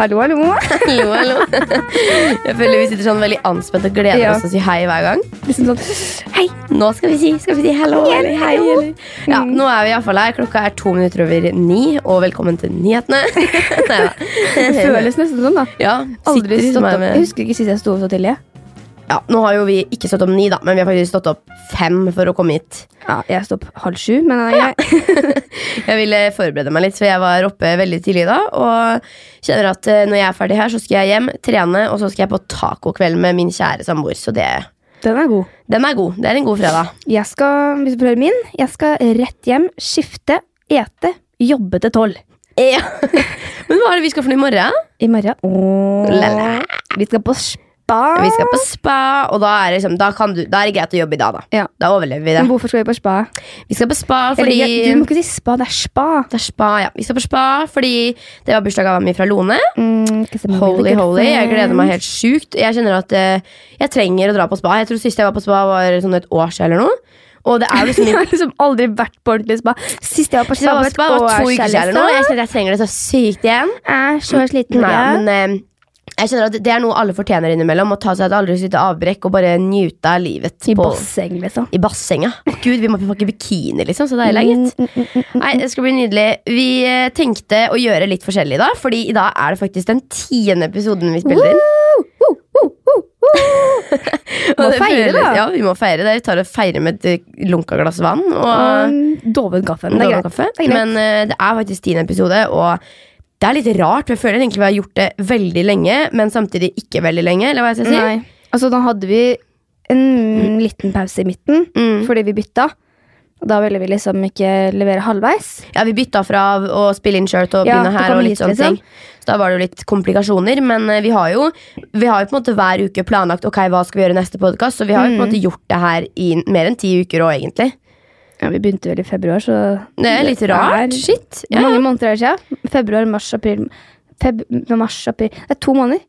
Hallo, hallo. Hallo, hallo. Jeg føler vi sitter sånn veldig anspent og gleder Ja. oss til å si hei hver gang. Liksom sånn Hei. Nå skal vi si, skal vi si hello eller hei. Eller. Ja, Mm. nå er vi iallfall her. Klokka er to minutter over ni, og velkommen til nyhetene. Neida. Det føles nesten sånn, da. Ja, Aldri stått opp. Jeg husker ikke sist jeg sto opp så tidlig. Ja, nå har jo vi ikke stått opp ni, da, men vi har faktisk stått opp fem for å komme hit. Ja, jeg sto opp halv sju, men jeg er. Jeg ville forberede meg litt, for jeg var oppe veldig tidlig da. Og kjenner at eh, når jeg er ferdig her, så skal jeg hjem, trene, og så skal jeg på tacokveld med min kjære samboer. Så det, Den er god. den er god. Det er en god fredag. Jeg skal, hvis du prøver min, jeg skal rett hjem, skifte, ete, jobbe til tolv. Ja. Men hva er det vi skal for noe i morgen? I morgen Åh. Lala. Vi skal på spa. Vi skal på spa, og da er, liksom, da kan du, da er det greit å jobbe i dag, da. Ja. Da overlever vi det. Men hvorfor skal vi på spa? Vi skal på spa Eller, fordi jeg, du må ikke si spa, det er spa. det er spa, ja. Vi skal på spa fordi det var bursdagsgaven min fra Lone. Mm, Holy, holy. Jeg gleder meg helt sjukt. Jeg kjenner at uh, jeg trenger å dra på spa. Jeg tror Sist jeg var på spa, var sånn et år siden eller noe. Og det er liksom Jeg har liksom aldri vært på ordentlig spa. Sist jeg var på spa, var var to uker siden. Jeg Jeg jeg trenger det så sykt igjen. Jeg er så sliten. Nei, men jeg kjenner at Det er noe alle fortjener innimellom. Å ta seg et aldri så lite avbrekk og bare njute av livet I på, basseng, liksom. i bassenget. Å, Gud, vi må pakke bikini, liksom. Så deilig, gitt. Mm, mm, mm. Nei, det skal bli nydelig. Vi eh, tenkte å gjøre litt forskjellig i dag, Fordi i dag er det faktisk den tiende episoden vi spiller inn. Woo, woo, woo, Må feire, da. Ja, vi må feire det. Vi tar og feirer med et lunka glass vann. Og Og en doven kaffe. Men det er. Men eh, det er faktisk tiende episode, og det er litt rart. for Jeg føler egentlig vi har gjort det veldig lenge, men samtidig ikke veldig lenge. Eller hva jeg skal si. Nei. Altså, da hadde vi en liten pause i midten Mm. fordi vi bytta. Og da ville vi liksom ikke levere halvveis. Ja, Vi bytta fra å spille inn shirt og begynne ja, her. og litt hit, sånne liksom. ting Så da var det jo litt komplikasjoner. Men eh, vi har jo Vi har jo på en måte hver uke planlagt Ok, hva skal vi gjøre neste podkast. Så vi har jo på en Mm. måte gjort det her i mer enn ti uker òg, egentlig. Ja, Vi begynte vel i februar, så Det er litt rart. er- Shit. Ja. mange måneder er det siden? Februar, mars, april Feb mars, april Det er to måneder.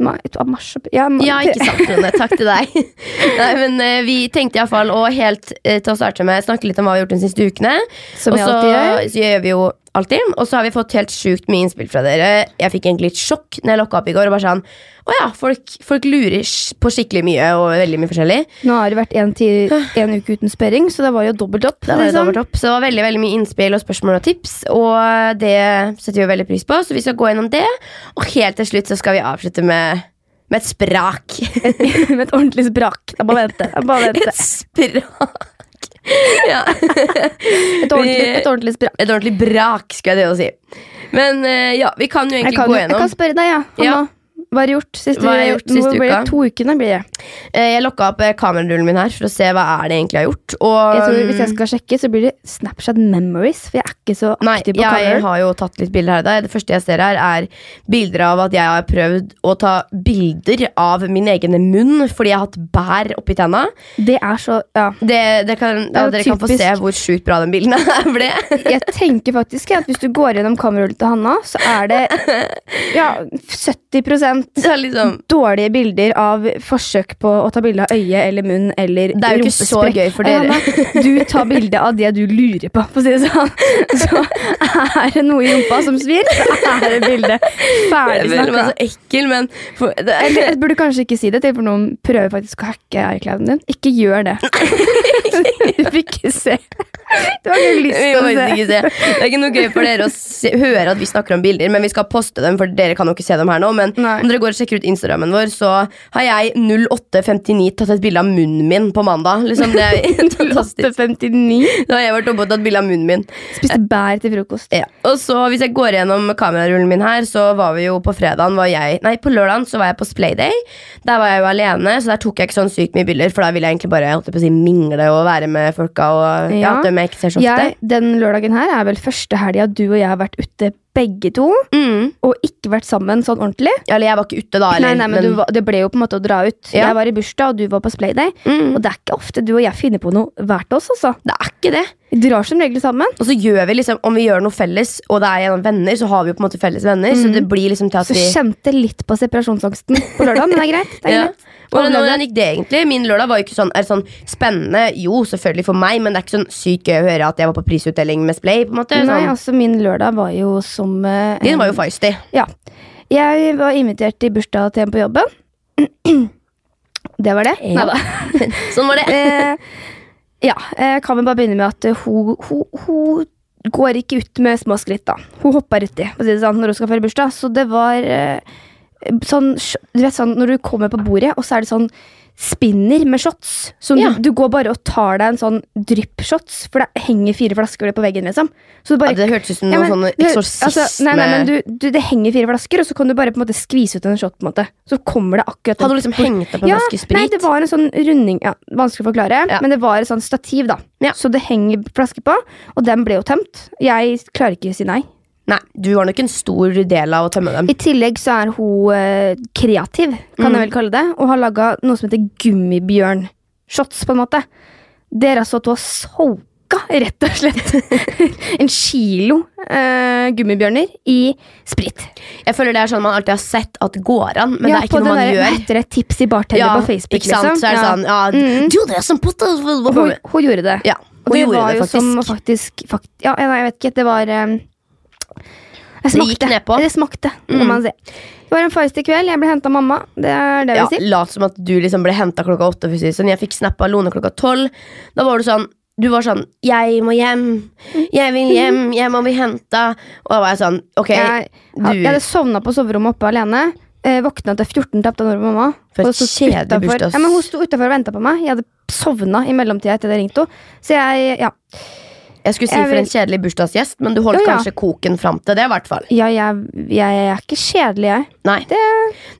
Ma mars, april ja, Mm. Ja, ikke sant, Rune. Takk til deg. Nei, men uh, Vi tenkte iallfall å helt uh, til å starte med snakke litt om hva vi har gjort de siste ukene. Som og så, gjør. så gjør vi jo alltid. Og så har vi fått helt sjukt mye innspill fra dere. Jeg fikk egentlig litt sjokk når jeg lokka opp i går. Og bare sånn, å ja, folk, folk lurer på skikkelig mye og veldig mye forskjellig. Nå har det vært en, uke uten sperring, så det var jo dobbelt opp. Det var, liksom. dobbelt opp. så det var veldig veldig mye innspill og spørsmål og tips. Og det setter vi veldig pris på, så vi skal gå gjennom det. Og helt til slutt så skal vi avslutte med, med et sprak. Med et ordentlig sprak. Jeg bare vente. Jeg bare vente. et sprak. Ja. Et ordentlig, et ordentlig sprak. Et ordentlig brak, skulle jeg det å si. Men eh, ja, vi kan jo egentlig kan, gå jeg kan spørre deg, ja. Ja. Hanna. Hva har du gjort siste, Hva har jeg gjort siste blir det uka? To ukene blir det. Eh, Jeg lokka opp eh, kamerarullen min her for å se hva er det egentlig jeg har gjort. Og, Jeg tror Hvis jeg skal sjekke, så blir det Snapchat Memories. For jeg er ikke så Nei, aktiv på jeg har jo tatt litt bilder her der. Det første jeg ser her, er bilder av at jeg har prøvd å ta bilder av min egen munn fordi jeg har hatt bær oppi tenna. Det er så Ja. Det, det kan, ja, det dere kan få se hvor sjukt bra den bilden her ble. Jeg tenker faktisk at hvis du går gjennom kamerarullen til Hanna, så er det ja, 70 Er liksom dårlige bilder av forsøk på å ta bilde av øye eller munn eller Det er jo ikke så gøy for dere. Hanna, du tar bilde av det du lurer på, for å si det sånn. Så er det noe i rumpa som svir, så er det bildet Ferdig snakka. så ekkel, men for, det, Eller jeg burde kanskje ikke si det, til for noen prøver faktisk å hacke iClouden din. Ikke gjør det. Du fikk ikke se. Du har ikke lyst til å se. se. Det er ikke noe gøy for dere å se, høre at vi snakker om bilder, men vi skal poste dem, for dere kan jo ikke se dem her nå. Men Nei. om dere går og sjekker ut Instagrammen vår, så har jeg 0859 tatt et bilde av munnen min på mandag. Liksom, det er fantastisk. 859. Da har jeg vært oppe og tatt bilde av munnen min. Spiste bær til frokost. Ja. Og så Hvis jeg går gjennom kamerarullen min her, så var vi jo på fredagen var jeg, Nei, på lørdagen så var jeg på Splayday. Der var jeg jo alene, så der tok jeg ikke sånn sykt mye bilder. For da ville jeg egentlig bare jeg si, mingle og være med folka. Og ja, Ja. dem jeg ikke ser så ofte. Jeg, den lørdagen her er vel første helga du og jeg har vært ute begge to, Mm. og ikke vært sammen sånn ordentlig. Eller jeg var ikke ute da. Eller, nei, nei, men, du, var- det ble jo på en måte å dra ut. Ja. Jeg var i bursdag, og du var på Splayday. mm, Og det er ikke ofte du og jeg finner på noe hvert oss, altså. det er ikke det. Vi drar som regel sammen. Og så gjør vi liksom, Om vi gjør noe felles, og det er gjennom venner, så har vi jo på en måte felles venner. Så Mm. det blir liksom til at vi... Så kjente litt på separasjonsangsten på lørdag, men det er greit. Det er greit. Hvordan, Overlevde. hvordan gikk det egentlig? Min lørdag var jo ikke sånn, sånn spennende. Jo, selvfølgelig for meg, men det er ikke sånn sykt gøy å høre at jeg var på prisutdeling med Splay. på en måte Nei, sånn. altså Min lørdag var jo som eh, Din var jo feisty. Ja. Jeg var invitert til bursdag til en på jobben. Det var det. Ja. Neida. Sånn var det. Eh, ja, jeg kan vel bare begynne med at eh, hun, hun, hun går ikke ut med små skritt, da. Hun hopper uti si sånn, når hun skal feire bursdag. Så det var eh, sånn Du vet sånn når du kommer på bordet, og så er det sånn spinner med shots. Så Ja. du, du går bare og tar deg en sånn drypp-shots, for det henger fire flasker på veggen, liksom. Så du Ja, det hørtes ut som noe sånn eksorsisme. altså, nei, nei, men du, du, det henger fire flasker, og så kan du bare på en måte skvise ut en shot. på en måte Så kommer det akkurat Hadde du liksom hengt opp en ja, flaske sprit? Nei, det var en sånn runding ja, Vanskelig å forklare, Ja. men det var et sånn stativ, da. Så det henger flasker på, og den ble jo tømt. Jeg klarer ikke å si nei. Nei, du var nok en stor del av å tømme dem. I tillegg så er hun eh, kreativ, kan Mm. jeg vel kalle det, og har laga noe som heter gummibjørn-shots, på en måte. Det er altså at hun har soka, rett og slett, en kilo eh, gummibjørner i sprit. Jeg føler det er sånn man alltid har sett at går an, men ja, det er ikke noe man der- gjør. Hva heter det? Tips i bartender på Facebook, ikke sant? liksom. Så er det Ja. sånn, ja, Mm. du, det er put this- hun, hun gjorde det. Ja, Og det var det jo som faktisk. fakt, Ja, jeg vet ikke. Det var um, Jeg Det gikk nedpå. Det smakte, Mm. man si. Det var en feisty kveld. Jeg ble henta av mamma. Det er det Ja, vi sier. Lat som at du liksom ble henta klokka åtte. Sånn. Jeg fikk snap av Lone klokka tolv. Da var du sånn du var sånn 'Jeg må hjem. Jeg vil hjem. Jeg må bli henta.' Og da var jeg sånn Ok, Jeg, du jeg hadde sovna på soverommet oppe alene. Eh, våkna til 14 tapte av mamma. For et kjedelig bursdag bursdags- Ja, men hun sto utafor og venta på meg. Jeg hadde sovna i mellomtida etter jeg ringte henne. Så jeg Ja, Jeg skulle si jeg for en kjedelig bursdagsgjest, men du holdt Ja, ja. kanskje koken fram til det. i hvert fall ja jeg, jeg, er ikke kjedelig, jeg. Nei.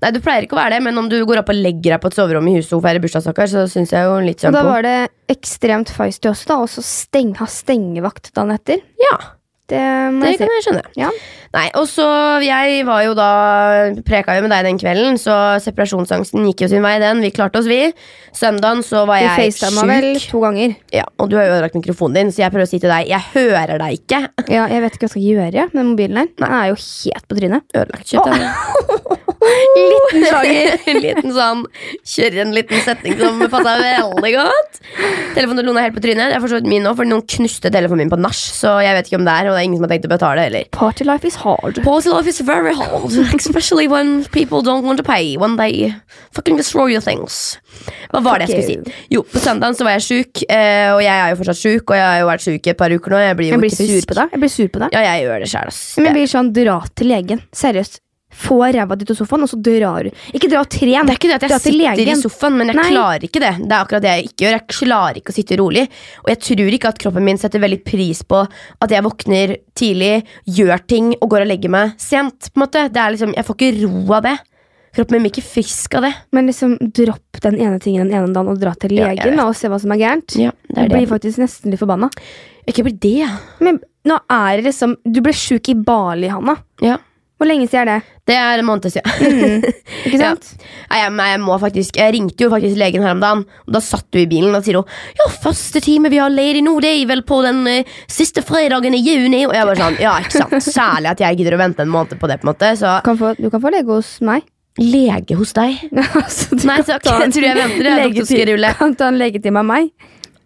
Nei, du pleier ikke å være det, men om du går opp og legger deg på et soverom i huset og feirer bursdagssaker, så syns jeg jo litt Og sånn da var det ekstremt feisty også, da. Og så steng, ha stengevakt dagen etter. Ja, Det det kan jeg skjønne. Ja. Nei, og så Jeg var jo da preka jo med deg den kvelden, så separasjonsangsten gikk jo sin vei, den. Vi klarte oss, vi. Søndagen så var jeg Vi Du facetima vel to ganger. Ja, og du har jo ødelagt mikrofonen din, så jeg prøver å si til deg Jeg hører deg ikke. Ja, jeg vet ikke hva jeg skal gjøre med mobilen her. Den er jo helt på trynet. Ødelagt kjøtt. ja. Liten sjanger. en liten sånn Kjøre en liten setning som passa veldig godt. Telefonen til Lone er helt på trynet. Det er for min nå, for noen knuste telefonen min på nach. Så jeg vet ikke om det er, og det er ingen som har tenkt å betale heller. Party life is hard. Party life is very hard, especially when people don't want to pay. When they fucking destroy your things. Hva var det jeg skulle si? Jo, På søndagen så var jeg sjuk, eh, og jeg er jo fortsatt sjuk. Og jeg har jo vært sjuk i et par uker nå. Jeg blir jo Jeg blir sur på deg. Jeg blir sur på deg. Ja, jeg gjør det sjæl. Men jeg blir sånn, dra til legen. Seriøst. Få ræva di til sofaen, og så drar du. Ikke dra og tren. Det er ikke det at jeg sitter i sofaen, men jeg Nei. klarer ikke det. Det er akkurat det jeg ikke gjør. Jeg klarer ikke å sitte rolig. Og jeg tror ikke at kroppen min setter veldig pris på at jeg våkner tidlig, gjør ting og går og legger meg sent. på en måte. Det er liksom, Jeg får ikke ro av det. Kroppen min blir ikke frisk av det. Men liksom, dropp den ene tingen den ene dagen og dra til Ja, legen vet. og se hva som er gærent. Ja, det er Jeg Du blir faktisk nesten litt forbanna. Ikke blir det. Men nå er det liksom Du ble sjuk i Bali, Hanna. Ja. Hvor lenge siden er det? Det er en måned siden. Mm. Ikke Ja. sant? Nei, jeg, men jeg, må faktisk, jeg ringte jo faktisk legen her om dagen, og da satt du i bilen og sier hun Ja, første time vi har ledig nå, det er vel på den uh, siste fredagen i juni. Og jeg bare sånn, ja, ikke sant Særlig at jeg gidder å vente en måned på det. på en måte Så Du kan få, du kan få lege hos meg. lege hos deg? altså, Nei, så okay, tror jeg venter. Jeg, Kan ta en legetime av meg.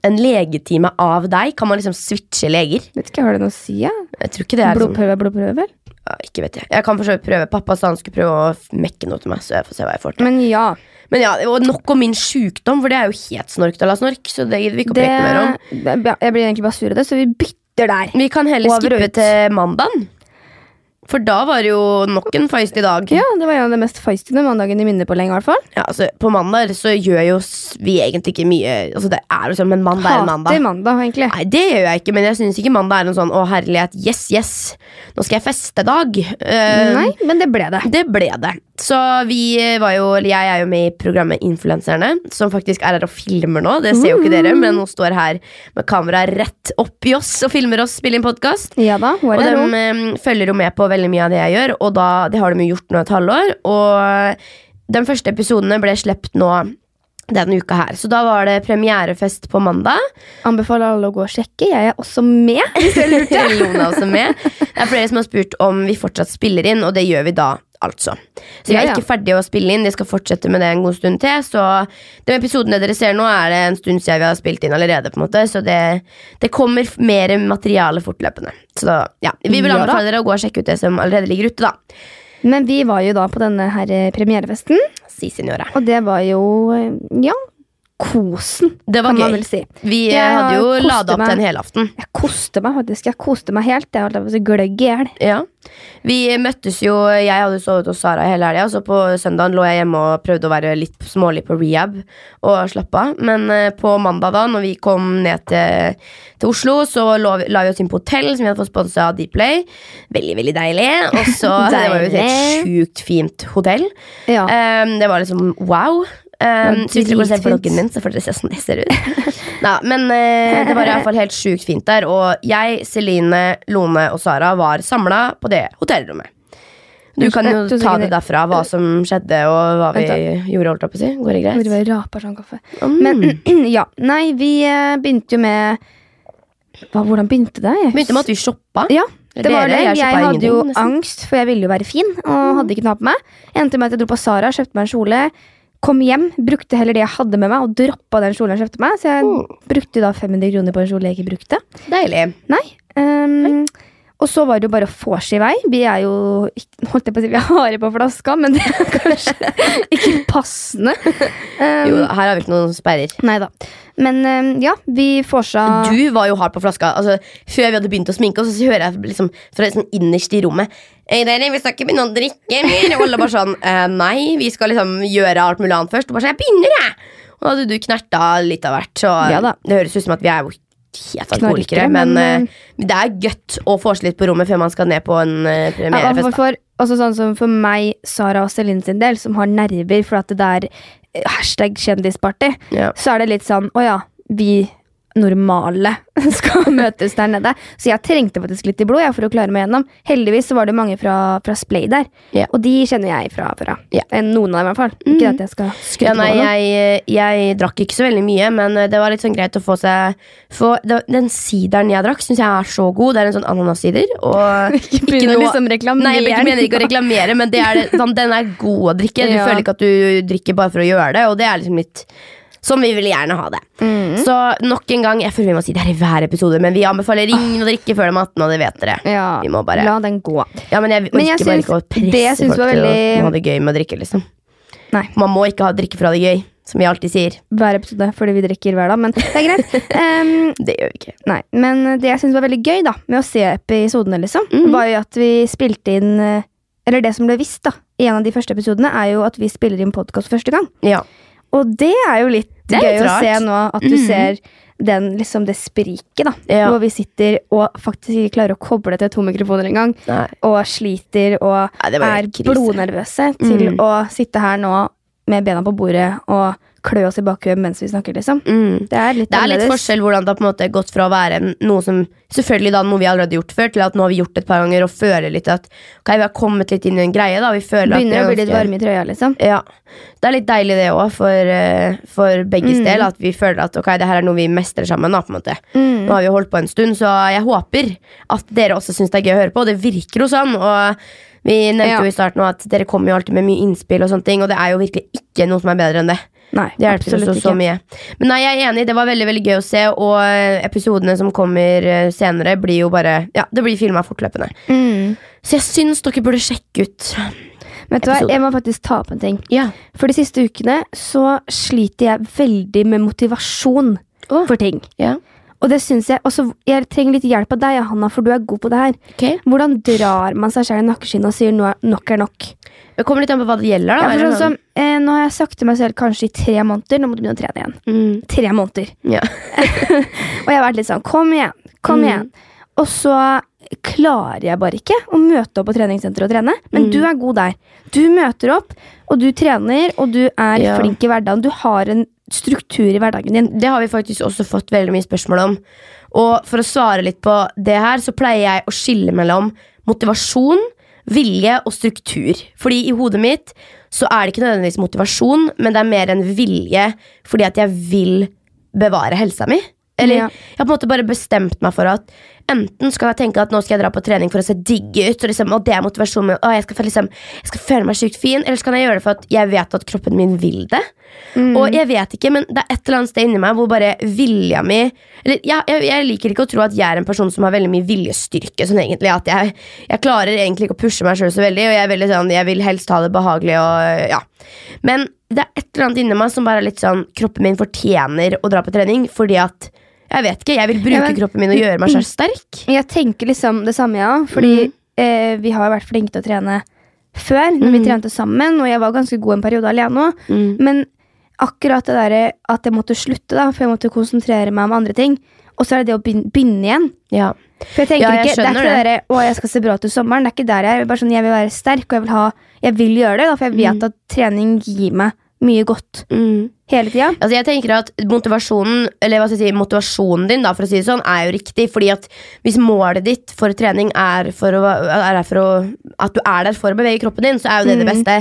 En legetime av deg? Kan man liksom switche leger? Vet ikke, Har det noe å si? Ja? Jeg tror ikke det er Blodprøve er blodprøve, vel? ja, Ikke vet jeg Jeg kan for så vidt prøve. Pappa sa han skulle prøve å mekke noe til meg, så jeg får se hva jeg får til. Men ja. Men ja, og nok om min sjukdom, for det er jo helt snork til snork. Så det gidder vi ikke å preke mer om. jeg blir egentlig bare sur av det, så vi bytter der. Vi kan heller Over skippe ut. til mandagen. For da var det jo nok en feisty dag. Ja, Det var en av de mest feistige mandagen i minnet på lenge. i hvert fall Ja, altså, på mandag så gjør jo vi egentlig ikke mye Altså, det er jo sånn, men mandag er en mandag. Mandag, egentlig. Nei, det gjør jeg ikke, men jeg syns ikke mandag er en sånn 'å herlighet, yes, yes', nå skal jeg feste-dag. Uh, Nei, men det ble det. Det ble det. Så vi var jo eller Jeg er jo med i programmet Influenserne, som faktisk er her og filmer nå. Det ser jo ikke dere, men hun står her med kamera rett oppi oss og filmer oss spille inn podkast. Ja da, hun Og er der, de hun. eh, følger jo med på veldig mye av det jeg gjør, og da, det har de jo gjort nå et halvår. Og de første episodene ble sluppet nå denne uka her. Så da var det premierefest på mandag. Anbefaler alle å gå og sjekke. Jeg er også med. Hvis lurte. Er også med. Det er flere som har spurt om vi fortsatt spiller inn, og det gjør vi da. Altså. Så vi er ja. ikke ferdige å spille inn. De skal fortsette med det en god stund til. Så de episodene dere ser nå, er det en stund siden vi har spilt inn allerede. på en måte Så det, det kommer mer materiale fortløpende. Så da, ja, vi vil anbefale dere å gå og sjekke ut det som allerede ligger ute. da Men vi var jo da på denne her premierefesten, Si, signora. og det var jo eh, ja, kosen, Det var kan man vel si. Vi eh, Jeg hadde jo lada opp meg. til en helaften. Jeg koste meg faktisk. Jeg koste meg helt. Jeg holdt på å si gløgg i hjel. Ja. Vi møttes jo Jeg hadde sovet hos Sara hele helga, så på søndagen lå jeg hjemme og prøvde å være litt smålig på rehab og slappe av. Men eh, på mandag, da når vi kom ned til, til Oslo, så lå, la vi oss inn på hotell som vi hadde fått sponsa av Dplay. Veldig, veldig deilig. Og så Det var jo et helt sjukt fint hotell. Ja. Um, det var liksom wow. Um, så hvis dere går og ser vloggen min, så får dere se sånn jeg ser ut. Nei, men uh, det var i hvert fall helt sjukt fint der. Og jeg, Celine, Lone og Sara var samla på det hotellrommet. Du kan jo ta det derfra, hva som skjedde og hva vi gjorde. holdt opp å si Går det greit? Vi raper sånn kaffe. Mm. Men ja, nei, vi eh, begynte jo med hva, Hvordan begynte det? Jeg Begynte med at vi shoppa. Ja, det var det. Jeg, shoppa hadde jo nesten. angst, for jeg ville jo være fin. Og hadde ikke noe på meg. Endte med at jeg dro på Sara, kjøpte meg en kjole. Kom hjem, brukte heller det jeg hadde med meg, og droppa den kjolen jeg kjøpte meg. Så jeg Mm. brukte da 500 kroner på en kjole jeg ikke brukte. Deilig. Nei. ehm, og så var det jo bare å få seg i vei. Vi er jo holdt jeg på å si, vi er harde på flaska, men det er kanskje ikke passende. Um, Jo, her har vi ikke noen sperrer. Nei da. Men um, ja, vi får seg Du var jo hard på flaska. Altså, før vi hadde begynt å sminke oss, så hører jeg liksom fra liksom innerst i rommet «Ei, dere, Vi skal ikke begynne å drikke mer. Og alle bare sånn «Eh, Nei, vi skal liksom gjøre alt mulig annet først. Og bare sånn, jeg begynner, jeg. Og da hadde du knerta litt av hvert. Så Ja det høres ut som at vi er jo helt alkoholikere. Men, men, uh, det er gøtt å få seg litt på rommet før man skal ned på en uh, Ja, premierefest. da. for, altså sånn som for meg, Sara og Celine sin del, som har nerver for at det er eh, hashtag kjendisparty, Ja. så er det litt sånn å ja, vi normale skal møtes der nede. Så jeg trengte faktisk litt i blod jeg, for å klare meg gjennom. Heldigvis så var det mange fra, fra Splay der, yeah. og de kjenner jeg fra før av. Eh, Noen av dem i hvert fall. Ikke at jeg skal skryte Ja, nei, jeg, jeg drakk ikke så veldig mye, men det var litt sånn greit å få seg få, det, Den sideren jeg drakk, syns jeg er så god. Det er en sånn ananassider. Og Ikke å noe- liksom reklamere. Nei, jeg mener ikke å reklamere, men det er, det- sånn, den er god å drikke. Du Ja. føler ikke at du drikker bare for å gjøre det, og det er liksom litt Sånn vi vil gjerne ha det. Mm. Så nok en gang, jeg føler vi må si det her i hver episode, men vi anbefaler ingen å drikke før de er 18, og det vet dere. Ja, Vi må bare La den gå. Ja, men jeg Men jeg bare syns- ikke å det jeg presse syns folk var til veldig- å ha det gøy med å drikke, liksom. Nei. Man må ikke ha drikke for å ha det gøy, som vi alltid sier. Hver episode fordi vi drikker hver dag, men det er greit. Um, Det gjør vi ikke. Nei, men det jeg syntes var veldig gøy da med å se episodene, liksom, Mhm. var jo at vi spilte inn eh, Eller det som ble visst da i en av de første episodene, er jo at vi spiller inn podkast første gang. Ja. Og det er jo litt er gøy litt å se nå, at du mm. ser den, liksom det spriket, da. Ja. Hvor vi sitter og faktisk ikke klarer å koble til to mikrofoner engang. Og sliter og Nei, er blodnervøse til mm. å sitte her nå med bena på bordet og klø oss i bakhuet mens vi snakker, liksom. Mm. Det er litt Det er litt forskjell hvordan det har på en måte gått fra å være noe som Selvfølgelig da noe vi allerede har gjort før, til at nå har vi gjort det et par ganger og føler litt at ok, vi har kommet litt inn i en greie. da Vi føler at Begynner det er å bli litt varme i trøya, liksom. Ja. Det er litt deilig det òg, for, eh, for begges Mm. del. At vi føler at ok, det her er noe vi mestrer sammen. Da, på en måte Mm. Nå har vi holdt på en stund, så jeg håper at dere også syns det er gøy å høre på. Og det virker jo sånn. Og vi nevnte Ja. jo i starten at dere kommer jo alltid med mye innspill, og sånne ting Og det er jo virkelig ikke noe som er bedre enn det. Nei, Det hjelper oss så mye. Men nei, jeg er enig, det var veldig veldig gøy å se, og eh, episodene som kommer eh, senere, blir jo bare Ja, det blir filma fortløpende. Mm. Så jeg syns dere burde sjekke ut Vet du hva, Jeg må faktisk ta opp en ting. Ja. For de siste ukene så sliter jeg veldig med motivasjon oh. for ting. ja. Og det synes jeg også, Jeg trenger litt hjelp av deg, Hanna, for du er god på det her. Okay. Hvordan drar man seg selv i nakkeskinnet og sier er- nok er nok? Det kommer litt an på hva det gjelder, da. Ja, for sånn som, eh, nå har jeg sagt til meg selv kanskje i tre måneder Nå må du begynne å trene igjen. Mm. Tre måneder. Ja. Og jeg har vært litt sånn Kom igjen, kom Mm. igjen. Og så klarer jeg bare ikke å møte opp på treningssenteret og trene. Men Mm. du er god der. Du møter opp, og du trener, og du er Ja. flink i hverdagen. Du har en struktur i hverdagen din. Det har vi faktisk også fått veldig mye spørsmål om. Og for å svare litt på det her, så pleier jeg å skille mellom motivasjon, vilje og struktur. Fordi i hodet mitt så er det ikke nødvendigvis motivasjon, men det er mer en vilje fordi at jeg vil bevare helsa mi. Eller Ja. jeg har på en måte bare bestemt meg for at Enten skal jeg tenke at nå skal jeg dra på trening for å se digg ut, og, liksom, og det er motivasjonen min, og jeg, skal, liksom, jeg skal føle meg sykt fin, eller så kan jeg gjøre det for at jeg vet at kroppen min vil det. Mm. Og jeg vet ikke, men det er et eller annet sted inni meg hvor bare vilja mi eller, ja, jeg, jeg liker ikke å tro at jeg er en person som har veldig mye viljestyrke. Sånn egentlig at jeg, jeg klarer egentlig ikke å pushe meg sjøl så veldig, og jeg, veldig sånn, jeg vil helst ha det behagelig. Og, ja. Men det er et eller annet inni meg som bare er litt sånn Kroppen min fortjener å dra på trening fordi at jeg vet ikke, jeg vil bruke Ja, men- kroppen min og gjøre meg selv sterk. Jeg tenker liksom det samme, ja. Fordi Mm. eh, vi har vært flinke til å trene før, når vi Mm. trente sammen. Og jeg var ganske god en periode alene òg. Men akkurat det derre at jeg måtte slutte, da, for jeg måtte konsentrere meg om andre ting. Og så er det det å begynne, begynne igjen. Ja. For jeg tenker Ja, jeg ikke, Det er ikke det derre 'Å, jeg skal se bra ut til sommeren'. Det er ikke der jeg er. Bare sånn, jeg vil være sterk, og jeg vil, ha, jeg vil gjøre det. Da, for jeg vet Mm. at trening gir meg mye godt Mm. Hele tida. Altså jeg tenker at motivasjonen Eller hva skal jeg si, motivasjonen din da, for å si det sånn er jo riktig. Fordi at hvis målet ditt for trening er, for å, er for å, at du er der for å bevege kroppen din, så er jo det det Mm. beste.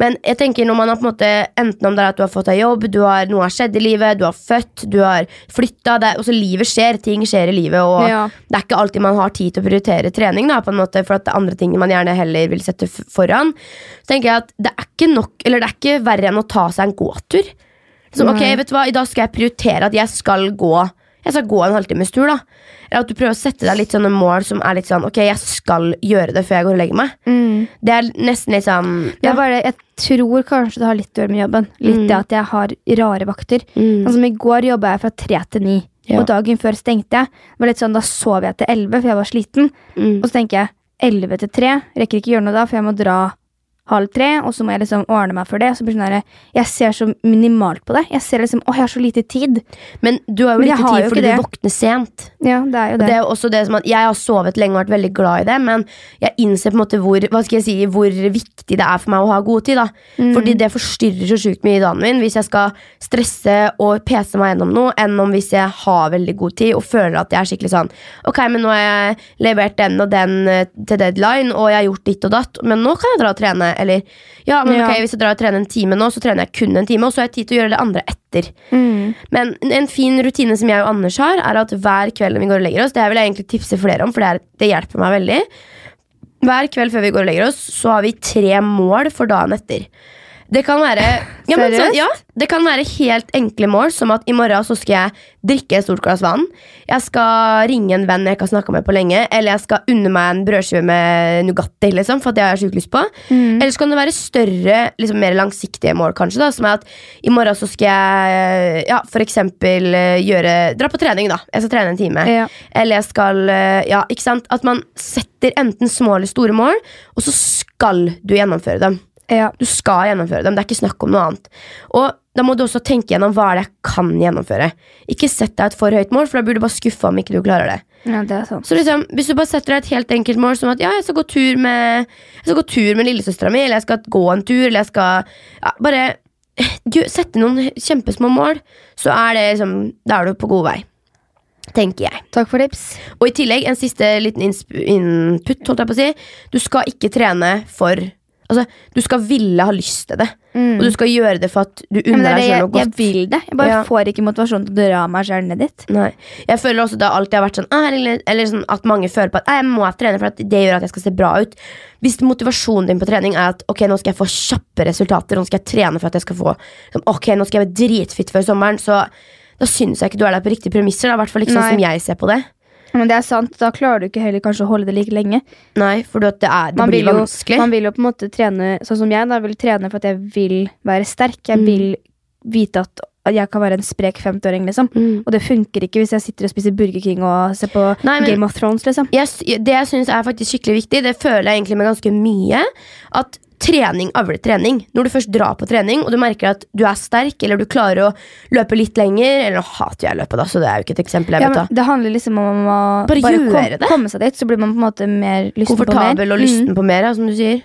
Men jeg tenker når man har på en måte enten om det er at du har fått deg jobb, du har, noe har skjedd i livet, du har født, du har flytta Også livet skjer, ting skjer i livet, og Ja. det er ikke alltid man har tid til å prioritere trening, da, på en måte, for at det er andre ting man gjerne heller vil sette foran. Så tenker jeg at det er ikke nok Eller det er ikke verre enn å ta seg en gåtur. Så, ok, vet du hva, I dag skal jeg prioritere at jeg skal gå Jeg skal gå en halvtimes tur. da Eller at du prøver å sette deg litt sånne mål som er litt sånn Ok, jeg skal gjøre det før jeg går og legger meg. Mm. Det er nesten litt sånn Det er bare, jeg tror kanskje det har litt å gjøre med jobben. Litt Mm. det at jeg har rare vakter. Mm. Sånn som I går jobba jeg fra tre til ni. Ja. Og dagen før stengte jeg. Det var litt sånn, Da sov jeg til elleve, for jeg var sliten. Mm. Og så tenker jeg elleve til tre. Rekker ikke gjøre noe da, for jeg må dra halv tre. Og så må jeg liksom ordne meg for det. Så blir sånn Jeg ser så minimalt på det. Jeg ser liksom, å, jeg har så lite tid. Men du har jo lite har tid jo fordi du våkner sent. Ja, det er jo Og det. det er jo også det som at Jeg har sovet lenge og vært veldig glad i det, men jeg innser på en måte hvor, hva skal jeg si, hvor viktig det er for meg å ha god tid. da Mm. Fordi det forstyrrer så sjukt mye i dagen min hvis jeg skal stresse og pese meg gjennom noe, enn om hvis jeg har veldig god tid og føler at jeg er skikkelig sånn Ok, men nå har jeg levert den og den eh, til deadline, og jeg har gjort ditt og datt, men nå kan jeg dra og trene. Eller ja, men ok, hvis jeg drar og trener en time nå, så trener jeg kun en time, og så har jeg tid til å gjøre det andre etter. Mm. Men en fin rutine som jeg og Anders har, er at hver kveld når vi går og legger oss, det vil jeg egentlig tipse flere om, for det, er, det hjelper meg veldig. Hver kveld før vi går og legger oss, så har vi tre mål for dagen etter. Det kan være ja, men, så, ja, det kan være helt enkle mål, som at i morgen så skal jeg drikke et stort glass vann. Jeg skal ringe en venn jeg ikke har snakka med på lenge, eller jeg skal unne meg en brødskive med Nugatti, liksom, for det har jeg sjukt lyst på. Mm. Eller så kan det være større, liksom mer langsiktige mål, kanskje. da Som er at i morgen så skal jeg ja, for eksempel eh, gjøre Dra på trening, da. Jeg skal trene en time. Ja. Eller jeg skal eh, Ja, ikke sant? At man setter enten små eller store mål, og så skal du gjennomføre dem. Ja. Du skal gjennomføre dem. Det er ikke snakk om noe annet. Og da må du også tenke gjennom hva det er jeg kan gjennomføre. Ikke sett deg et for høyt mål, for da blir du bare skuffa om ikke du klarer det. ja, det. Så liksom, Hvis du bare setter deg et helt enkelt mål, som at ja, jeg skal gå tur med Jeg skal gå tur med lillesøstera mi, eller jeg skal gå en tur, eller jeg skal ja, Bare sette noen kjempesmå mål, så er det liksom Da er du på god vei. Tenker jeg. Takk for tips. Og i tillegg en siste liten input. holdt jeg på å si Du skal ikke trene for Altså, Du skal ville ha lyst til det, Mm. og du skal gjøre det for at du unner er deg sjøl selv jeg, jeg vil det. Jeg bare Ja. får ikke motivasjon til å dra meg selv ned dit. Nei. Jeg føler også det har alltid vært sånn «Ah, eller, eller sånn at mange føler på at «Ah, jeg må trene for at det gjør at jeg skal se bra ut. Hvis motivasjonen din på trening er at ok, nå skal jeg få kjappe resultater, nå skal jeg trene for at jeg skal få sånn, Ok, nå skal jeg være dritfit før sommeren, så da syns jeg ikke du er der på riktige premisser. da, hvert fall ikke sånn Nei. som jeg ser på det. Men det er sant, da klarer du ikke heller kanskje å holde det like lenge. Nei, for det, er, det Man blir jo, vanskelig. man vil jo på en måte trene sånn som jeg. da vil trene for at jeg vil være sterk. Jeg Mm. vil vite at jeg kan være en sprek 50-åring, liksom. Mm. Og det funker ikke hvis jeg sitter og spiser Burger King og ser på Nei, men- Game of Thrones, liksom. jeg, det jeg syns er faktisk skikkelig viktig, det føler jeg egentlig med ganske mye, at trening avler trening. Når du først drar på trening, og du merker at du er sterk, eller du klarer å løpe litt lenger Eller nå hater jeg løpet, da, så det er jo ikke et eksempel jeg Ja, vet da. det handler liksom om å Bare gjøre kom, det. komme seg dit, så blir man på en måte mer lysten på mer. Komfortabel og Mm. lysten på mer, ja, som du sier.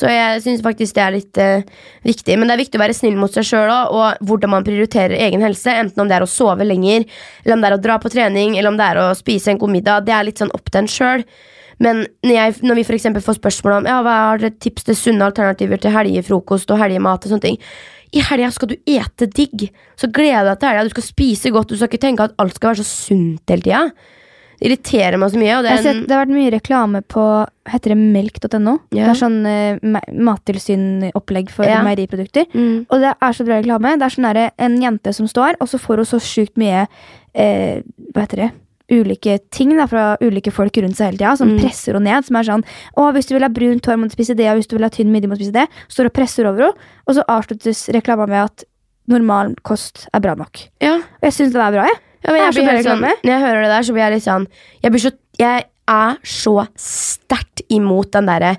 Så jeg syns faktisk det er litt uh, viktig. Men det er viktig å være snill mot seg sjøl og hvordan man prioriterer egen helse. Enten om det er å sove lenger, eller om det er å dra på trening, eller om det er å spise en god middag. Det er litt sånn opp til en sjøl. Men når, jeg, når vi eksempel får spørsmål om ja, hva er det tips til sunne alternativer til helgefrokost og helgemat, og sånne ting i helga skal du ete digg. Så gled deg til helga. Du skal spise godt. Du skal ikke tenke at alt skal være så sunt hele tida. Det irriterer meg så mye. Det har sett, det har vært mye reklame på heter det melk.no. Det er sånn uh, ma- mattilsynopplegg for Ja. meieriprodukter. mm, Og det er så bra reklame. Det er sånn en jente som står, og så får hun så sjukt mye uh, Hva heter det? Ulike ting da, fra ulike folk rundt seg hele tida, som Mm. presser henne ned. Som er sånn Å, hvis du vil ha brunt hår, må du spise det, og hvis du vil ha tynn midje, må du spise det. Står og presser over henne, og så avsluttes reklama med at normal kost er bra nok. ja. Og jeg syns det er bra, jeg. Ja, jeg blir helt sånn, når jeg hører det der, så blir jeg litt sånn Jeg, blir så, jeg er så sterkt imot den derre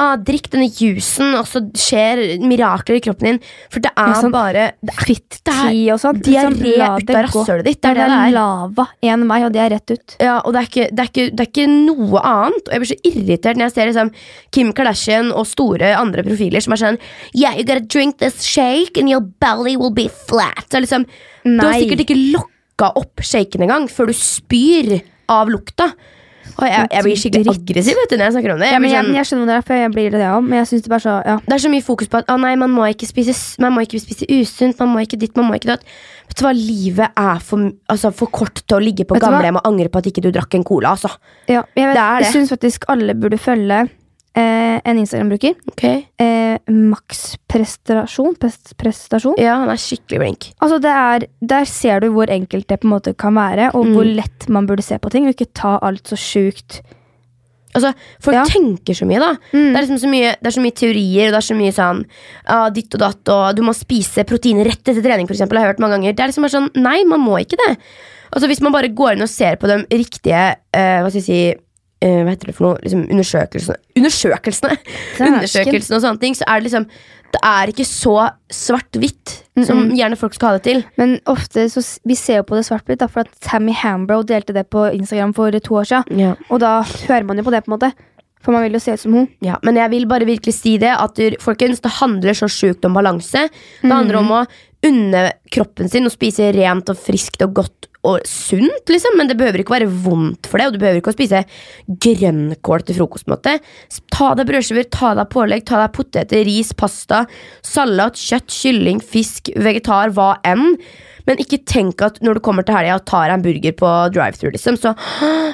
ah, Drikk denne juicen, og så skjer mirakler i kroppen din. For det er Ja, sånn bare det er, Fit-ti og sånn. Diaré Liksom, ut av rasshølet ditt. Det er det det det er er. lava. En vei, og det er rett ut. Ja, og det er, ikke, det, er ikke, det er ikke noe annet. Og jeg blir så irritert når jeg ser liksom, Kim Kardashian og store andre profiler som er sånn Yeah, you gotta drink this shake and your belly will be flat. Så liksom, du har sikkert ikke lokka opp shaken engang før du spyr av lukta. Og jeg, jeg blir skikkelig aggressiv vet du, når jeg snakker om det. Ja, men jeg, sånn, jeg skjønner det for jeg blir det, jeg òg. Men jeg synes det bare så ja. det er så mye fokus på at å nei, man må ikke spise, man må ikke spise usunt, man må ikke ditt, man må ikke datt. Vet du hva, livet er for, altså, for kort til å ligge på gamlehjem og angre på at ikke du drakk en cola. Altså. ja jeg vet, Det det. Jeg syns faktisk alle burde følge eh, en Instagram-bruker. Okay. Eh, Max prestasjon. Ja, han er skikkelig blink. Altså det er, Der ser du hvor enkelt det på en måte kan være, og Mm. hvor lett man burde se på ting, og ikke ta alt så sjukt. Altså, Folk Ja. tenker så mye, da. Mm. Det, er liksom så mye, det er så mye teorier, og det er så mye sånn ah, ditt og datt, og du må spise proteiner rett etter trening, eksempel, har jeg hørt mange ganger. Det er liksom bare sånn, Nei, man må ikke det. Altså, Hvis man bare går inn og ser på de riktige uh, Hva skal jeg si eh, Hva heter det for noe? Liksom undersøkelsene Undersøkelsene! Undersøkelsene og sånne ting. Så er det liksom Det er ikke så svart-hvitt som Mm-mm. gjerne folk skal ha det til. Men ofte så vi ser jo på det svart-hvitt, for at Tammy Hambro delte det på Instagram for to år siden. Ja. Og da hører man jo på det, på en måte. For man vil jo se ut som hun. Ja, men jeg vil bare virkelig si det at du, folkens, det handler så sjukt om balanse. Det handler om å unne kroppen sin og spise rent og friskt og godt og sunt, liksom. Men det behøver ikke være vondt for det, og du behøver ikke å spise grønnkål til frokost. måte. Ta deg brødskiver, ta deg pålegg, ta deg poteter, ris, pasta, salat, kjøtt, kylling, fisk, vegetar, hva enn. Men ikke tenk at når du kommer til helga og tar deg en burger på drive-thru, liksom, så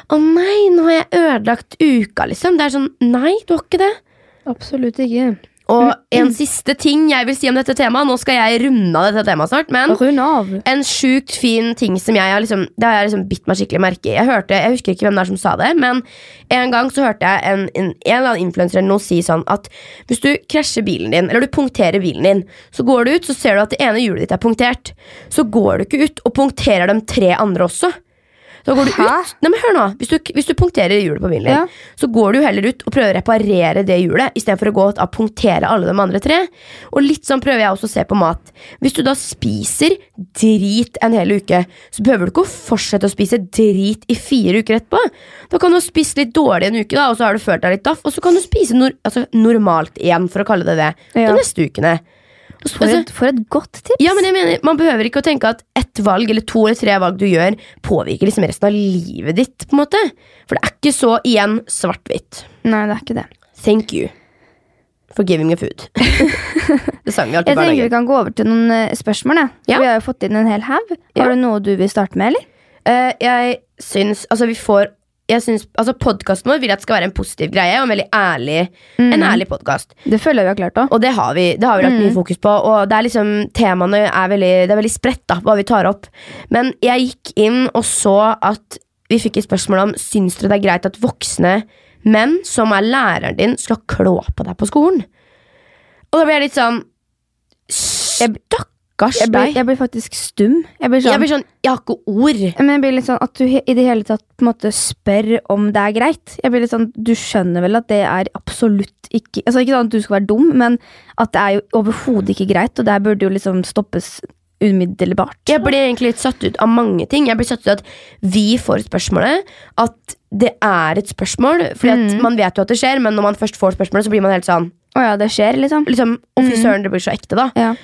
Å nei, nå har jeg ødelagt uka, liksom. Det er sånn Nei, du har ikke det. Absolutt ikke. Og en siste ting jeg vil si om dette temaet. Nå skal jeg runde av dette temaet snart. Men en sjukt fin ting som jeg har liksom Det har jeg liksom bitt meg skikkelig merke i. Jeg hørte, jeg husker ikke hvem det er som sa det, men en gang så hørte jeg en, en, en eller annen influenser eller noe si sånn at hvis du krasjer bilen din, eller du punkterer bilen din, så går du ut, så ser du at det ene hjulet ditt er punktert. Så går du ikke ut og punkterer de tre andre også. Da går du Hæ? ut Nei, men hør nå Hvis du, hvis du punkterer hjulet på bilen din, Ja. så går du heller ut og prøver å reparere det hjulet istedenfor å gå og punktere alle de andre tre. Og litt sånn prøver jeg også å se på mat. Hvis du da spiser drit en hel uke, så behøver du ikke å fortsette å spise drit i fire uker etterpå. Da kan du ha spist litt dårlig en uke, da, og så har du følt deg litt daff, og så kan du spise nor altså, normalt igjen, for å kalle det det, Ja. de neste ukene. For altså, et, for et godt tips. ja, men jeg mener, Man behøver ikke å tenke at ett valg eller to eller tre valg du gjør, påvirker liksom resten av livet ditt. på en måte For det er ikke så igjen svart-hvitt. Nei, det er ikke det. Thank you for giving me food. det sang vi alltid Jeg tenker vi kan gå over til noen eh, spørsmål. Ja. Vi har jo fått inn en hel haug. Ja. Har du noe du vil starte med, eller? Uh, jeg syns Altså, vi får jeg synes, altså Podkasten vår vil at det skal være en positiv greie og en veldig ærlig, en ærlig podkast. Det føler jeg vi har klart da. Og det har vi, det har vi lagt mye fokus på. Og det er liksom, Temaene er veldig, det er veldig spredt, da, hva vi tar opp. Men jeg gikk inn og så at vi fikk et spørsmål om Syns dere det er greit at voksne menn som er læreren din, skal klå på deg på skolen. Og da ble jeg litt sånn Stakkars Jeg, blir- deg. jeg blir faktisk stum. Jeg blir sånn, Jeg blir sånn, jeg har ikke ord. Men jeg blir litt sånn at du he- i det hele tatt på en måte spør om det er greit. Jeg blir litt sånn, Du skjønner vel at det er absolutt ikke Altså Ikke sånn at du skal være dum, men at det er jo overhodet ikke greit, og det burde jo liksom stoppes umiddelbart. Jeg ble egentlig litt satt ut av mange ting. Jeg ble satt ut av at vi får spørsmålet. At det er et spørsmål. Fordi at Mm. man vet jo at det skjer, men når man først får spørsmålet, så blir man helt sånn Å ja, det skjer, liksom. liksom, Å, fy Mm. søren, det blir så ekte, da. Ja.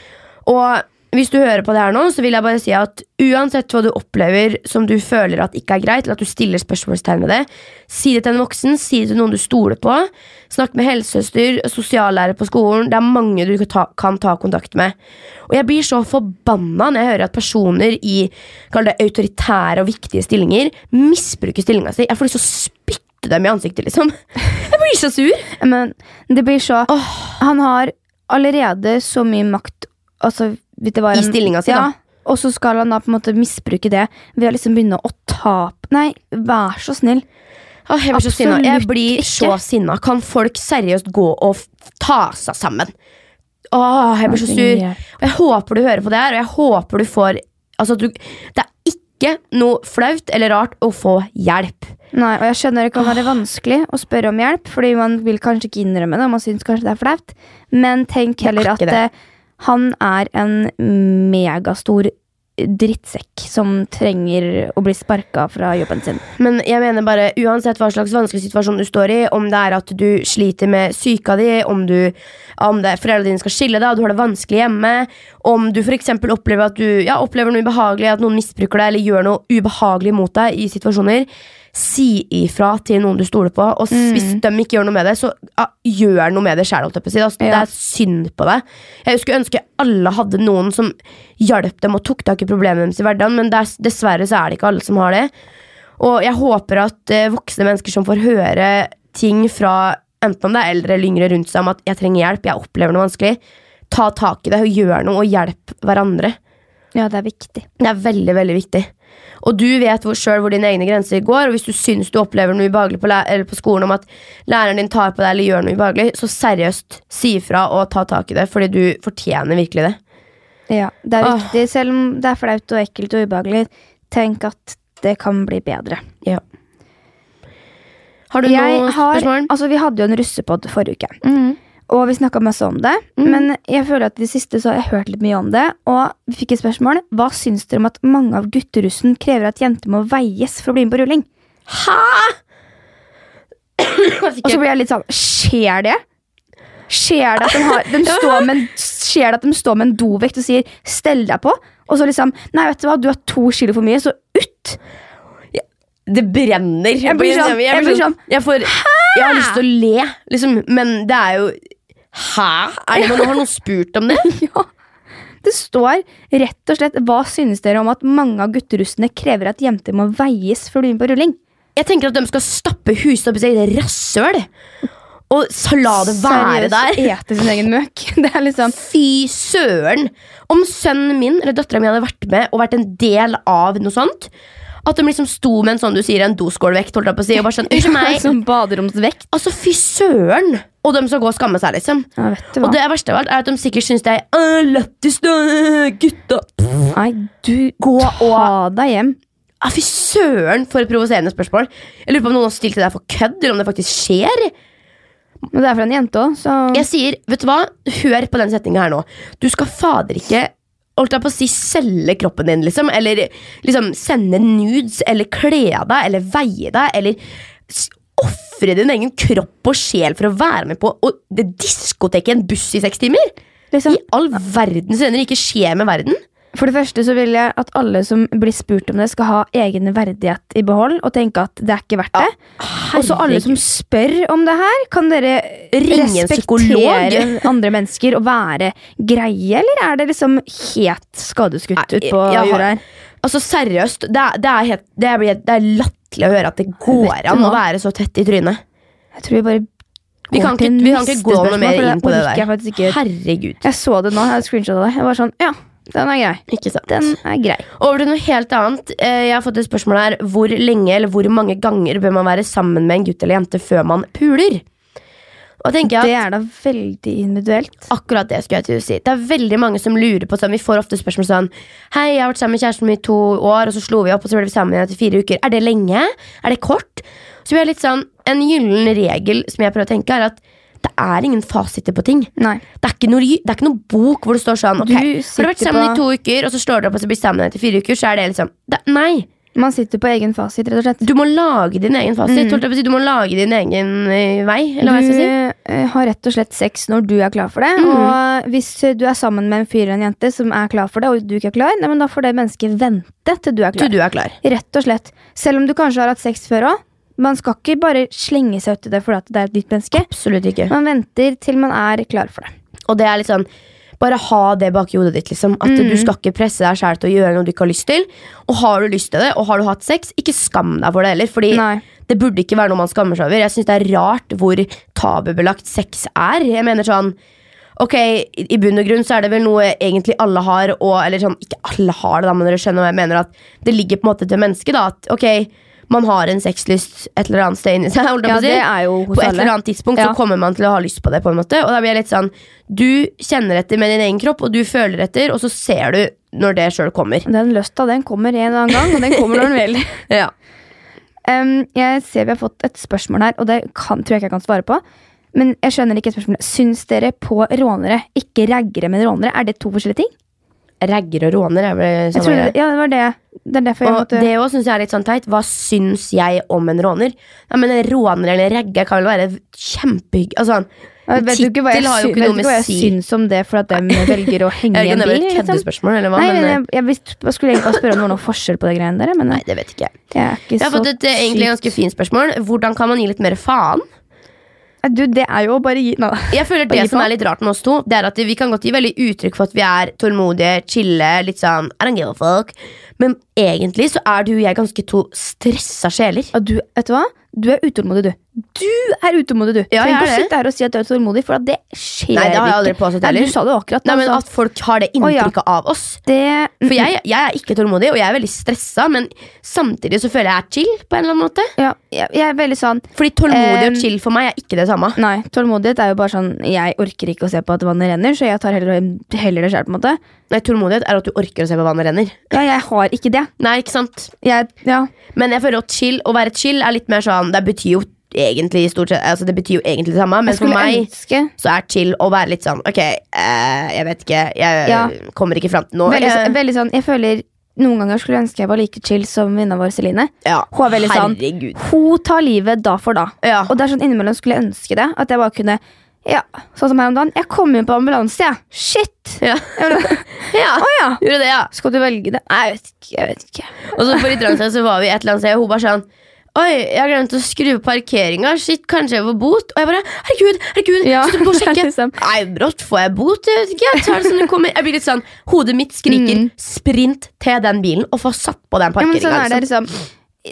Og hvis du hører på det her nå, så vil jeg bare si at uansett hva du opplever som du føler at ikke er greit, eller at du stiller spørsmålstegn ved det, si det til en voksen, si det til noen du stoler på. Snakk med helsesøster, sosiallærer på skolen. Det er mange du kan ta, kan ta kontakt med. Og jeg blir så forbanna når jeg hører at personer i det autoritære og viktige stillinger misbruker stillinga si. Jeg får lyst til å spytte dem i ansiktet, liksom. Jeg blir så sur. Men det blir så Han har allerede så mye makt altså, var I en- stillinga si, ja, da. Og så skal han da på en måte misbruke det ved å liksom begynne å tape Nei, vær så snill. Åh, jeg blir så sinna. Jeg blir ikke. så sinna. Kan folk seriøst gå og ta seg sammen? Åh, jeg blir så sur. Og jeg håper du hører på det her, og jeg håper du får Altså, du Det er ikke noe flaut eller rart å få hjelp. Nei, og jeg skjønner det kan være vanskelig å spørre om hjelp, fordi man vil kanskje ikke innrømme det, og man syns kanskje det er flaut, men tenk heller at det. Han er en megastor drittsekk som trenger å bli sparka fra jobben sin. Men jeg mener bare, uansett hva slags vanskelig situasjon du står i, om det er at du sliter med syka di, om, du, om det foreldrene dine skal skille deg, og du har det vanskelig hjemme, om du eksempel opplever ja, opplever noe ubehagelig, at noen misbruker deg, eller gjør noe ubehagelig mot deg i situasjoner, si ifra til noen du stoler på. Og mm. hvis de ikke gjør noe med det, så ja, gjør noe med det sjæl. Si. Altså, Det er synd på deg. Jeg skulle ønske alle hadde noen som hjalp dem og tok tak i problemene deres i hverdagen, men det er, dessverre så er det ikke alle som har det. Og jeg håper at eh, voksne mennesker som får høre ting fra enten om det er eldre eller yngre rundt seg om at jeg trenger hjelp, jeg opplever noe vanskelig, ta tak i det og gjør noe og hjelp hverandre. Ja, det er viktig. Det er veldig, veldig viktig. Og du vet hvor, selv hvor dine egne grenser går, og hvis du syns du opplever noe ubehagelig på, eller på skolen om at læreren din tar på deg eller gjør noe ubehagelig, så seriøst si ifra og ta tak i det, fordi du fortjener virkelig det. Ja, det er Åh. viktig, selv om det er flaut og ekkelt og ubehagelig. Tenk at det kan bli bedre. Ja. Har du Jeg noen har, spørsmål? altså, vi hadde jo en russepod forrige uke, og vi snakka masse om det. Mm. Men jeg føler at i det siste så har jeg hørt litt mye om det, og vi fikk et spørsmål. Hva syns dere om at mange av gutterussen krever at jenter må veies for å bli med på rulling? Hæ?! Og så blir jeg litt sånn Skjer det? Skjer det at de, har, de, står med, en- skjer det at de står med en dovekt og sier 'stell deg på'? Og så liksom Nei, vet du hva, du har to kilo for mye, så ut! Det brenner. Jeg blir sånn- jeg blir sånn, jeg, får, jeg har lyst til å le, liksom, men det er jo Hæ? Er det noen, har noen spurt om det? Ja. Det står rett og slett Hva synes dere om at mange av gutterussene krever at jenter må veies å bli med på rulling? Jeg tenker at de skal stappe huset opp i sitt eget rasshøl. Og så la det være der. Ete sin egen møk. Det er liksom Fy søren! Om sønnen min eller dattera mi hadde vært med og vært en del av noe sånt At de liksom sto med en sånn du sier en doskålvekt holdt jeg på å si, og bare sånn Unnskyld meg. Som baderomsvekt. Altså, fy søren! Og de skal gå og skamme seg, liksom. Ja, vet du hva. Og det verste av alt er at de sikkert syns det er «Åh, lættis, gutta. Nei, du Gå ta deg hjem. Ja, fy søren, for et provoserende spørsmål. Jeg lurer på om noen har stilt det der for kødd, eller om det faktisk skjer. Men det er fra en jente òg, så Jeg sier, vet du hva? Hør på den setninga her nå. Du skal fader ikke holdt jeg på å si selge kroppen din, liksom. Eller liksom sende nudes, eller kle av deg, eller veie deg, eller ofre din egen kropp og sjel for å være med på og det diskoteket i en buss i seks timer. liksom, I all verdens øyne ikke skje med verden. For det første så vil jeg at alle som blir spurt om det, skal ha egen verdighet i behold og tenke at det er ikke verdt det. Og så alle som spør om det her, kan dere respektere andre mennesker og være greie, eller er det liksom helt skadeskutt ut på jorda her? Altså Seriøst, det er, det er, helt, det er, det er latterlig å høre at det går du an å hva? være så tett i trynet. Jeg tror vi bare Vi kan går til ikke, vi kan ikke neste gå noe spørsmål, mer for inn på det orker Jeg, der. faktisk ikke. Herregud. jeg så det nå, jeg hadde screenshotet det. Jeg var sånn, ja, den er grei. Ikke sant. Den er grei. Over til noe helt annet. Eh, Jeg har fått et spørsmål her. Hvor lenge eller hvor mange ganger bør man være sammen med en gutt eller jente før man puler? Det er da veldig individuelt. Akkurat det skulle jeg til å si. Det er veldig mange som lurer på sånn, Vi får ofte spørsmål sånn Hei, jeg har vært sammen med kjæresten min i to år, og så slo vi opp, og så ble vi sammen igjen etter fire uker. Er det lenge? Er det kort? Så vi har litt sånn En gyllen regel som jeg prøver å tenke, er at det er ingen fasiter på ting. Nei. Det er ikke noe, det er ikke noe bok hvor det står sånn okay, Du har du vært sammen på- i to uker, og så slår dere opp og så blir sammen etter fire uker, så er det liksom det, Nei. Man sitter på egen fasit, rett og slett. Du må lage din egen fasit. jeg si. Du må lage din egen eh, vei. Eller hva jeg Du skal si. eh, har rett og slett sex når du er klar for det. Mm. Og hvis du er sammen med en fyr eller en jente som er klar for det, og du ikke er klar, nei, men da får det mennesket vente til du er Til klar. du er klar. Rett og slett. Selv om du kanskje har hatt sex før òg. Man skal ikke bare slenge seg uti det fordi det er et nytt menneske. Absolutt ikke. Man venter til man er klar for det. Og det er litt sånn bare ha det bak i hodet ditt. liksom At mm. Du skal ikke presse deg selv til å gjøre noe du ikke har lyst til. Og har du lyst til det, og har du hatt sex, ikke skam deg for det heller. Fordi Nei. det burde ikke være noe man skammer seg over. Jeg synes det er rart hvor tabubelagt sex er. Jeg mener sånn Ok, i i bunn og grunn så er det vel noe egentlig alle har, og, eller sånn, ikke alle har det, da, men dere skjønner hva jeg mener. At det ligger på en måte til mennesket. da At ok, man har en sexlyst et eller annet sted inni seg. Ja, det er jo hos på et eller annet tidspunkt Ja. så kommer man til å ha lyst på det. på en måte Og da blir jeg litt sånn Du kjenner etter med din egen kropp, og du føler etter, og så ser du når det sjøl kommer. Den lysta den kommer en eller annen gang, og den kommer når den vil. Ja. Um, jeg ser vi har fått et spørsmål her, og det kan, tror jeg ikke jeg kan svare på. Men jeg skjønner ikke spørsmålet. Syns dere på rånere, ikke raggere, men rånere, er det to forskjellige ting? Ragger og råner er vel Jeg sånn greie. ja, det var det. Det er derfor jeg Og måtte det òg syns jeg er litt sånn teit. Hva syns jeg om en råner? Ja, men En råner eller en ragger kan vel være kjempehyggelig altså, ja, vet du ikke hva jeg, sy ikke noe hva jeg si. syns om det for at de velger å henge i en det bil? er et Liksom. køddespørsmål, eller hva, Nei, men eh, jeg, jeg, visst, jeg skulle egentlig bare spørre om det var noen forskjell på det greiene der. Men Nei, det vet ikke jeg. jeg er ikke Jeg har fått et eh, egentlig ganske fint spørsmål. Hvordan kan man gi litt mer faen? Du, det er jo å bare gi Nei da. Jeg føler Bare Det gi som faen. er litt rart med oss to, Det er at vi kan godt gi veldig uttrykk for at vi er tålmodige, chille, litt sånn I don't give a fuck. Men egentlig så er du og jeg ganske to stressa sjeler. Og du, vet du hva? Du er utålmodig, du. Du er utålmodig, du. Ja, Trenger ikke å sitte her og si at du er utålmodig, for at det skjer Nei, det har jeg aldri påstått heller. Nei, du sa det jo akkurat. Nei, men. At folk har det Å, ja. inntrykket av oss. det, For jeg, jeg er ikke tålmodig, og jeg er veldig stressa, men samtidig så føler jeg er chill. på en eller annen måte ja, jeg, jeg er veldig sånn Fordi tålmodig Um, og chill for meg er ikke det samme. Nei, tålmodighet er jo bare sånn Jeg orker ikke å se på at vannet renner, så jeg tar heller, heller det sjøl. Nei, Tålmodighet er at du orker å se på vannet renner. Ja, jeg har ikke det. Nei, ikke sant? Jeg, ja. Men jeg føler at chill, å være chill er litt mer sånn Det betyr jo egentlig stort sett Altså det betyr jo egentlig det samme, men for meg ønske så er chill å være litt sånn Ok, eh, jeg vet ikke. Jeg Ja. kommer ikke fram til noe. veldig, Jeg- veldig sånn Jeg føler noen ganger skulle jeg ønske jeg var like chill som venninna vår Celine. ja, Hun er veldig sånn Herregud. Hun tar livet da for da. Ja. Og det er sånn innimellom skulle jeg ønske det. At jeg bare kunne Ja, sånn som her om dagen. Jeg kom inn på ambulanse, jeg. Shit! Ja. Ja. Oh, ja. Gjorde det, ja. Skal du velge det? Nei, jeg vet ikke. Jeg vet ikke. Og så for litt langt siden så var vi et eller annet sted, og hun bare sånn Oi, jeg har glemt å skru på parkeringa. Shit, kanskje jeg får bot? Og jeg bare Herregud, herregud, Ja, du må sjekke. liksom. Nei, brått får jeg bot. Jeg vet ikke, jeg tar det som det kommer. Jeg blir litt sånn Hodet mitt skriker Mm. sprint til den bilen og få satt på den Ja, sånn parkeringa. er liksom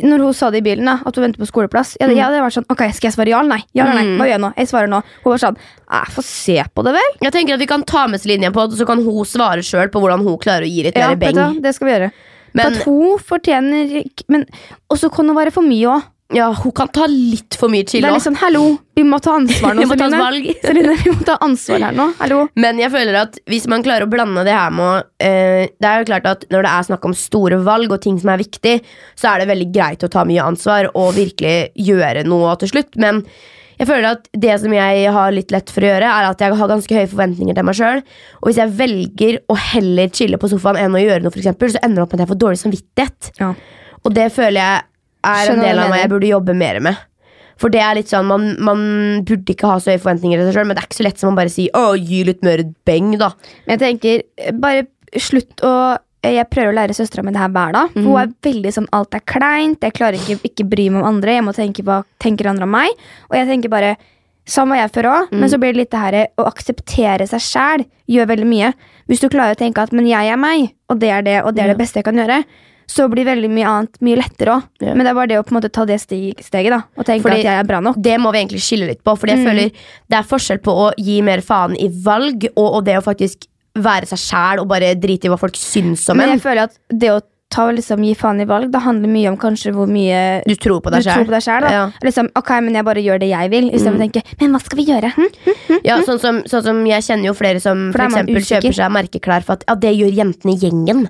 Når hun sa det i bilen, da at hun venter på skoleplass, jeg, jeg hadde vært sånn Ok, skal jeg svare ja eller nei? Ja eller nei? Mm. Hva gjør jeg nå? Jeg svarer nå. Hun var sånn Jeg får se på det, vel. Jeg tenker at Vi kan ta med oss linjen på det, så kan hun svare sjøl på hvordan hun klarer å gi litt Ja, mer vet du. Det skal vi gjøre. Men For at hun fortjener Men også kan det være for mye òg. ja, hun kan ta litt for mye chill Det òg. litt sånn hallo, vi må ta ansvar nå, Celine. Celine, vi må ta ansvar her nå. Hallo. Men jeg føler at hvis man klarer å blande det her med eh, Det er jo klart at når det er snakk om store valg og ting som er viktig, så er det veldig greit å ta mye ansvar og virkelig gjøre noe til slutt. Men jeg føler at det som jeg har litt lett for å gjøre, er at jeg har ganske høye forventninger til meg sjøl. Og hvis jeg velger å heller chille på sofaen enn å gjøre noe, for eksempel, så ender det opp med at jeg får dårlig samvittighet. Ja. Og det føler jeg er Skjønner en del av meg jeg burde jobbe mer med. For det er litt sånn, man, man burde ikke ha så høye forventninger til seg sjøl, men det er ikke så lett som å bare si 'å, gi litt mer beng', da. Men jeg tenker, bare slutt å jeg prøver å lære søstera mi det her hver dag. For Hun er veldig sånn alt er kleint. Jeg klarer ikke ikke bry meg om andre. Jeg må tenke hva tenker andre om meg. Og jeg tenker bare Sånn var jeg før òg, men så blir det litt det her å akseptere seg sjæl. Gjør veldig mye. Hvis du klarer å tenke at 'men jeg er meg', og det er det, og det er det beste jeg kan gjøre, så blir veldig mye annet mye lettere òg. Yeah. Men det er bare det å på en måte ta det steg, steget, da. Og tenke Fordi- at jeg er bra nok. Det må vi egentlig skille litt på, Fordi jeg Mm. føler det er forskjell på å gi mer faen i valg, og, og det å faktisk være seg sjæl og bare drite i hva folk syns om en. Men jeg føler at det å ta, liksom, gi faen i valg, det handler mye om kanskje hvor mye Du tror på deg selv. Ja. Liksom, ok, men jeg bare gjør det jeg vil, istedenfor å tenke Men hva skal vi gjøre? Hm? Ja, sånn som, sånn som jeg kjenner jo flere som For for eksempel kjøper seg merkeklær for at ja, det gjør jentene i gjengen.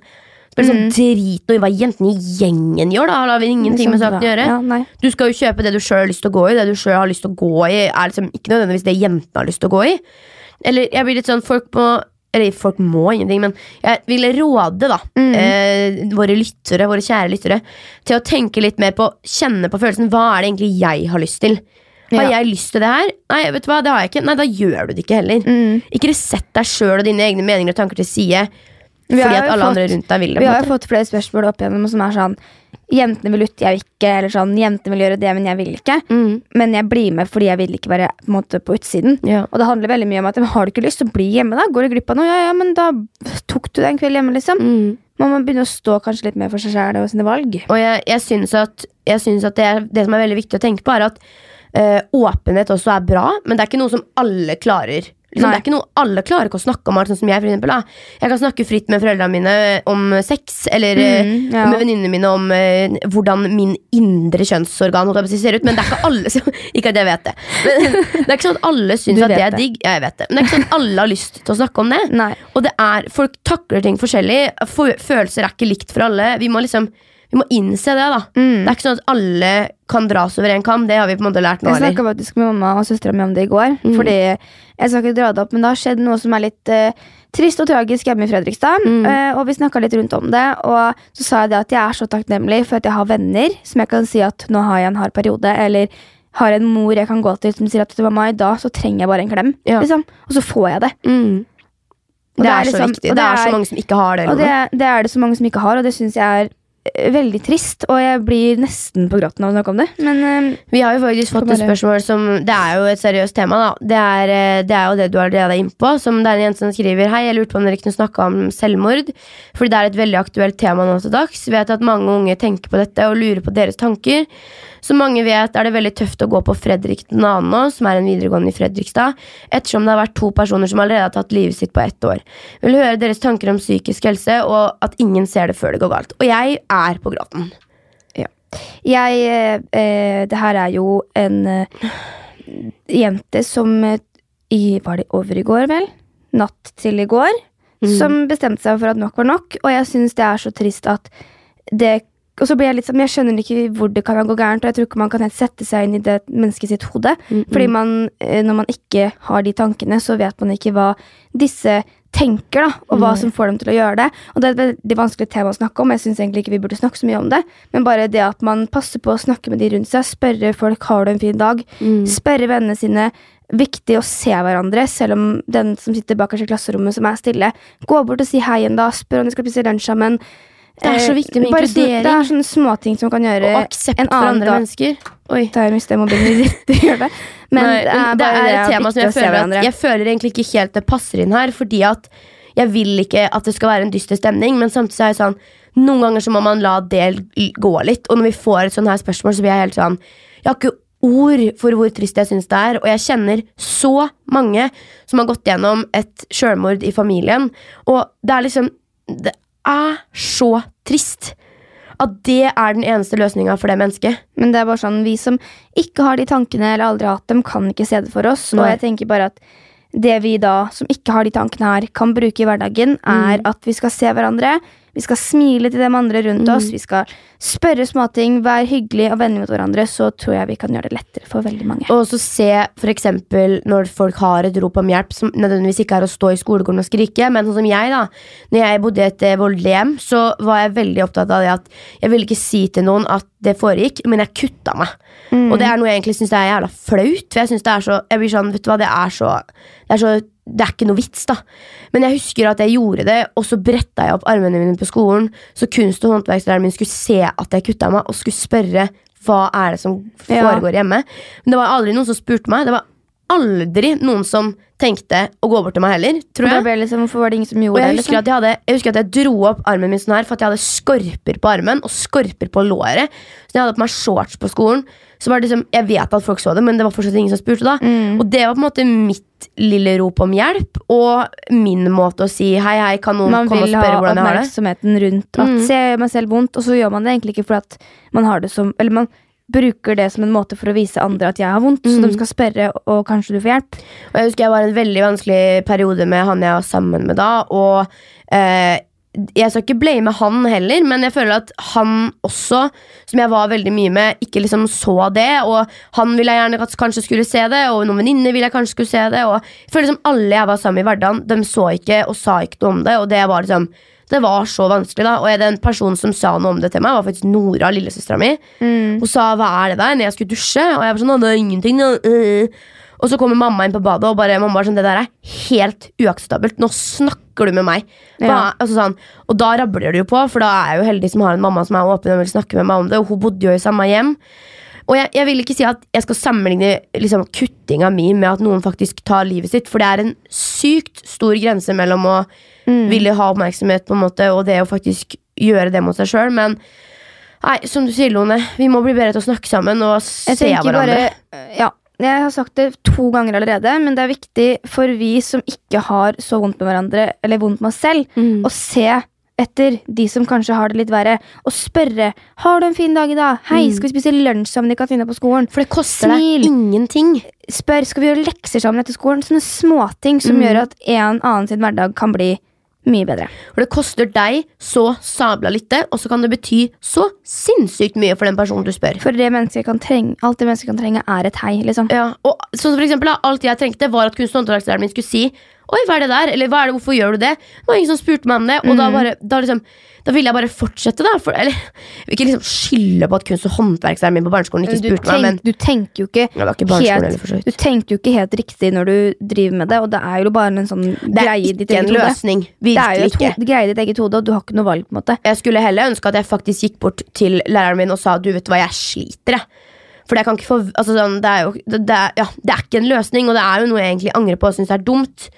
Det sånn drit nå i hva jentene i gjengen gjør, da. Det har vi ingenting med saken å gjøre. Ja. Du skal jo kjøpe det du sjøl har lyst til å gå i. Det du sjøl har lyst til å gå i, er liksom ikke nødvendigvis det jentene har lyst til å gå i. Eller jeg blir litt sånn, folk må Eller folk må ingenting, men jeg vil råde da Mm. eh, våre lyttere, våre kjære lyttere til å tenke litt mer på Kjenne på følelsen. Hva er det egentlig jeg har lyst til? Har Ja. jeg lyst til det her? Nei, vet du hva, det har jeg ikke. Nei, da gjør du det ikke heller. Mm. Ikke sett deg sjøl og dine egne meninger og tanker til side fordi at alle fått- andre rundt deg vil det. Vi har jo fått flere spørsmål opp igjennom som er sånn Jentene vil ut, jeg vil ikke. Eller sånn, jentene vil gjøre det, men jeg vil ikke. Mm, Men jeg blir med fordi jeg vil ikke være på, måte, på utsiden. ja. Og det handler veldig mye om at har du ikke lyst, så bli hjemme, da. Går du glipp av noe, ja ja, men da tok du deg en kveld hjemme, liksom. Mm. Man må begynne å stå kanskje litt mer for seg sjæl og sine valg. Og jeg, jeg syns at, jeg synes at det, er, det som er veldig viktig å tenke på, er at øh, åpenhet også er bra, men det er ikke noe som alle klarer. Liksom, det er ikke noe Alle klarer ikke å snakke om alt, sånn som jeg. For eksempel, da. Jeg kan snakke fritt med foreldrene mine om sex, eller eh, Mm, ja. med venninnene mine om uh, hvordan min indre kjønnsorgan ser ut. Men det er ikke alle som Ikke at jeg vet det. Men det er ikke sånn at alle syns at det er digg. Ja, jeg vet det. Men det er ikke sånn at alle har lyst til å snakke om det. Nei. Og det er, folk takler ting forskjellig. Følelser er ikke likt for alle. Vi må liksom Vi må innse det, da. Mm. Det er ikke sånn at alle kan dras over en kam. Det har vi på en måte lært nå. Jeg snakka faktisk med mamma og søstera mi om det i går. Mm. Fordi Jeg skal ikke dra det opp, men det har skjedd noe som er litt uh, trist og tragisk hjemme i Fredrikstad. Mm. Uh, og vi snakka litt rundt om det, og så sa jeg det at jeg er så takknemlig for at jeg har venner som jeg kan si at nå har jeg en hard periode, eller har en mor jeg kan gå til som sier at til mamma, i dag så trenger jeg bare en klem. Ja. Liksom. Og så får jeg det. Mm. Og Det er så liksom- viktig. og Det er så er- mange som ikke har det. Og det, det er det så mange som ikke har, og det syns jeg er veldig trist. Og jeg blir nesten på gråten av å snakke om det. Men uh, Vi har jo faktisk fått et spørsmål som Det er jo et seriøst tema, da. Det er, eh, det er jo det du allerede er inn på. Som det er en jente som skriver Hei, jeg lurte på om dere kunne snakke om selvmord. Fordi det er et veldig aktuelt tema nå til dags. Vet at mange unge tenker på dette og lurer på deres tanker. Som mange vet, er det veldig tøft å gå på Fredrik 2. nå, som er en videregående i Fredrikstad, ettersom det har vært to personer som allerede har tatt livet sitt på ett år. Jeg Vil høre deres tanker om psykisk helse, og at ingen ser det før det går galt. Og jeg er på gråten. Jeg eh, Det her er jo en eh, jente som i, Var det over i går, vel? Natt til i går. Mm. Som bestemte seg for at nok var nok. Og jeg syns det er så trist at det og så blir Jeg litt sånn, jeg skjønner ikke hvor det kan gå gærent, og jeg tror ikke man kan helt sette seg inn i det mennesket sitt hode. Mm, Fordi man, eh, når man ikke har de tankene, så vet man ikke hva disse tenker, da, og hva Nei. som får dem til å gjøre det. Og det er et veldig vanskelig tema å snakke om. Jeg syns egentlig ikke vi burde snakke så mye om det. Men bare det at man passer på å snakke med de rundt seg, spørre folk har du en fin dag, Mm. spørre vennene sine. Viktig å se hverandre, selv om den som sitter bakerst i klasserommet, som er stille. Gå bort og si hei en dag, spør om de skal spise lunsj sammen. Det er så Eh, viktig med bare inkludering. Det er sånne småting som kan gjøre en annen dag. mennesker. Oi. Der har jeg mobilen min. Det gjør. Men Nei, det er det er det et tema som jeg føler, at, jeg føler egentlig ikke helt det passer inn her. Fordi at jeg vil ikke at det skal være en dyster stemning, men samtidig så er jeg sånn Noen ganger så må man la det gå litt. Og når vi får et sånt her spørsmål, så blir jeg helt sånn Jeg har ikke ord for hvor trist jeg syns det er. Og jeg kjenner så mange som har gått gjennom et sjølmord i familien. Og det er liksom Det er så trist. At det er den eneste løsninga for det mennesket. Men det er bare sånn, vi som ikke har de tankene eller aldri har hatt dem, kan ikke se det for oss. Og jeg tenker bare at det vi da, som ikke har de tankene her, kan bruke i hverdagen, er Mm. at vi skal se hverandre. Vi skal smile til dem andre rundt Mm. oss. Vi skal spørre småting, være hyggelig og vennlige mot hverandre. Så tror jeg vi kan gjøre det lettere for veldig mange. Og også se eksempel når folk har et rop om hjelp, som nødvendigvis ikke er å stå i skolegården og skrike, men sånn som jeg, da. Når jeg bodde i et eh, voldelig hjem, så var jeg veldig opptatt av det at jeg ville ikke si til noen at det foregikk, men jeg kutta meg. Mm. Og det er noe jeg egentlig syns er jævla flaut. For jeg synes det er så Jeg blir sånn, vet du hva, det er så Det er så det er ikke noe vits, da. Men jeg husker at jeg gjorde det, og så bretta jeg opp armene mine på skolen, så kunst- og håndverkslæreren min skulle se at jeg kutta meg, og skulle spørre hva er det som Ja. foregår hjemme. Men det var aldri noen som spurte meg. Det var aldri noen som tenkte å gå bort til meg heller, tror Og jeg. det liksom, Hvorfor var det ingen som Og gjorde jeg det? husker, Liksom? at jeg, hadde, jeg husker at jeg dro opp armen min sånn her for at jeg hadde skorper på armen og skorper på låret. Så jeg hadde på meg shorts på skolen, så var det liksom Jeg vet at folk så det, men det var fortsatt ingen som spurte da. Mm. Og det var på en måte mitt lille rop om hjelp, og min måte å si hei, hei, kan noen Man komme og spørre hvordan jeg har det? Man vil ha oppmerksomheten rundt at Mm. se, meg selv vondt, og så gjør man det egentlig ikke fordi at man har det som Eller man bruker det som en måte for å vise andre at jeg har vondt, så Mm. de skal spørre, og kanskje du får hjelp. Og jeg husker jeg var i en veldig vanskelig periode med han jeg var sammen med da, og eh, Jeg skal ikke blame han heller, men jeg føler at han også, som jeg var veldig mye med, ikke liksom så det. Og han ville jeg gjerne kanskje skulle se det, og noen venninner ville jeg kanskje skulle se det. Og jeg føler liksom alle jeg var sammen med i hverdagen, de så ikke og sa ikke noe om det. Og det var liksom det var så vanskelig, da. Og jeg, den personen som sa noe om det til meg, var faktisk Nora, lillesøstera mi. Mm. Hun sa 'hva er det der?' når jeg skulle dusje. Og jeg var sånn det er ingenting', da. øh». Og så kommer mamma inn på badet og bare, mamma var sånn 'Det der er helt uakseptabelt. Nå snakker du med meg'. Hva? Ja. Altså sånn, og da rabler det jo på, for da er jeg jo heldig som har en mamma som er åpen og vil snakke med meg om det. Og hun bodde jo i samme hjem. Og jeg, jeg vil ikke si at jeg skal sammenligne liksom, kuttinga mi med at noen faktisk tar livet sitt, for det er en sykt stor grense mellom å Mm. ville ha oppmerksomhet på en måte og det å faktisk gjøre det mot seg sjøl. Men nei, som du sier, Lone, vi må bli bedre til å snakke sammen og se Jeg se hverandre. bare Ja, jeg har sagt det to ganger allerede, men det er viktig for vi som ikke har så vondt med hverandre, eller vondt med oss selv, Mm. å se etter de som kanskje har det litt verre, og spørre 'Har du en fin dag i dag?' 'Hei, Mm. skal vi spise lunsj sammen i kantina på skolen?' For det koster Smil. deg ingenting. Spør 'Skal vi gjøre lekser sammen etter skolen?' Sånne småting som Mm. gjør at en annen sin hverdag kan bli mye bedre. For det koster deg så sabla lite, og så kan det bety så sinnssykt mye for den personen du spør. For det trenge, alt det mennesket kan trenge, er et hei, liksom. Ja, og sånn for eksempel, Alt jeg trengte, var at kunst- og håndverkslæreren min skulle si Oi, hva er det der? Eller er det, hvorfor gjør du det? Det var ingen som spurte meg om det. Og da, Mm. bare, da, liksom, da ville jeg bare fortsette, da. For, eller, jeg vil ikke liksom skylde på at kunst- og håndverkslæreren min på barneskolen ikke spurte meg, men du tenker jo ikke ja, ikke helt-. Du tenker jo ikke helt riktig når du driver med det, og det er jo bare en sånn Det er greie i ditt ikke en eget hode. løsning. Det er jo en ikke. greie i ditt eget hode, og du har ikke noe valg. på en måte Jeg skulle heller ønske at jeg faktisk gikk bort til læreren min og sa du vet hva, jeg sliter. Jeg. For det, kan ikke få, altså sånn, det, er jo, det, er, ja, det er ikke en løsning, og det er jo noe jeg egentlig angrer på og syns er dumt.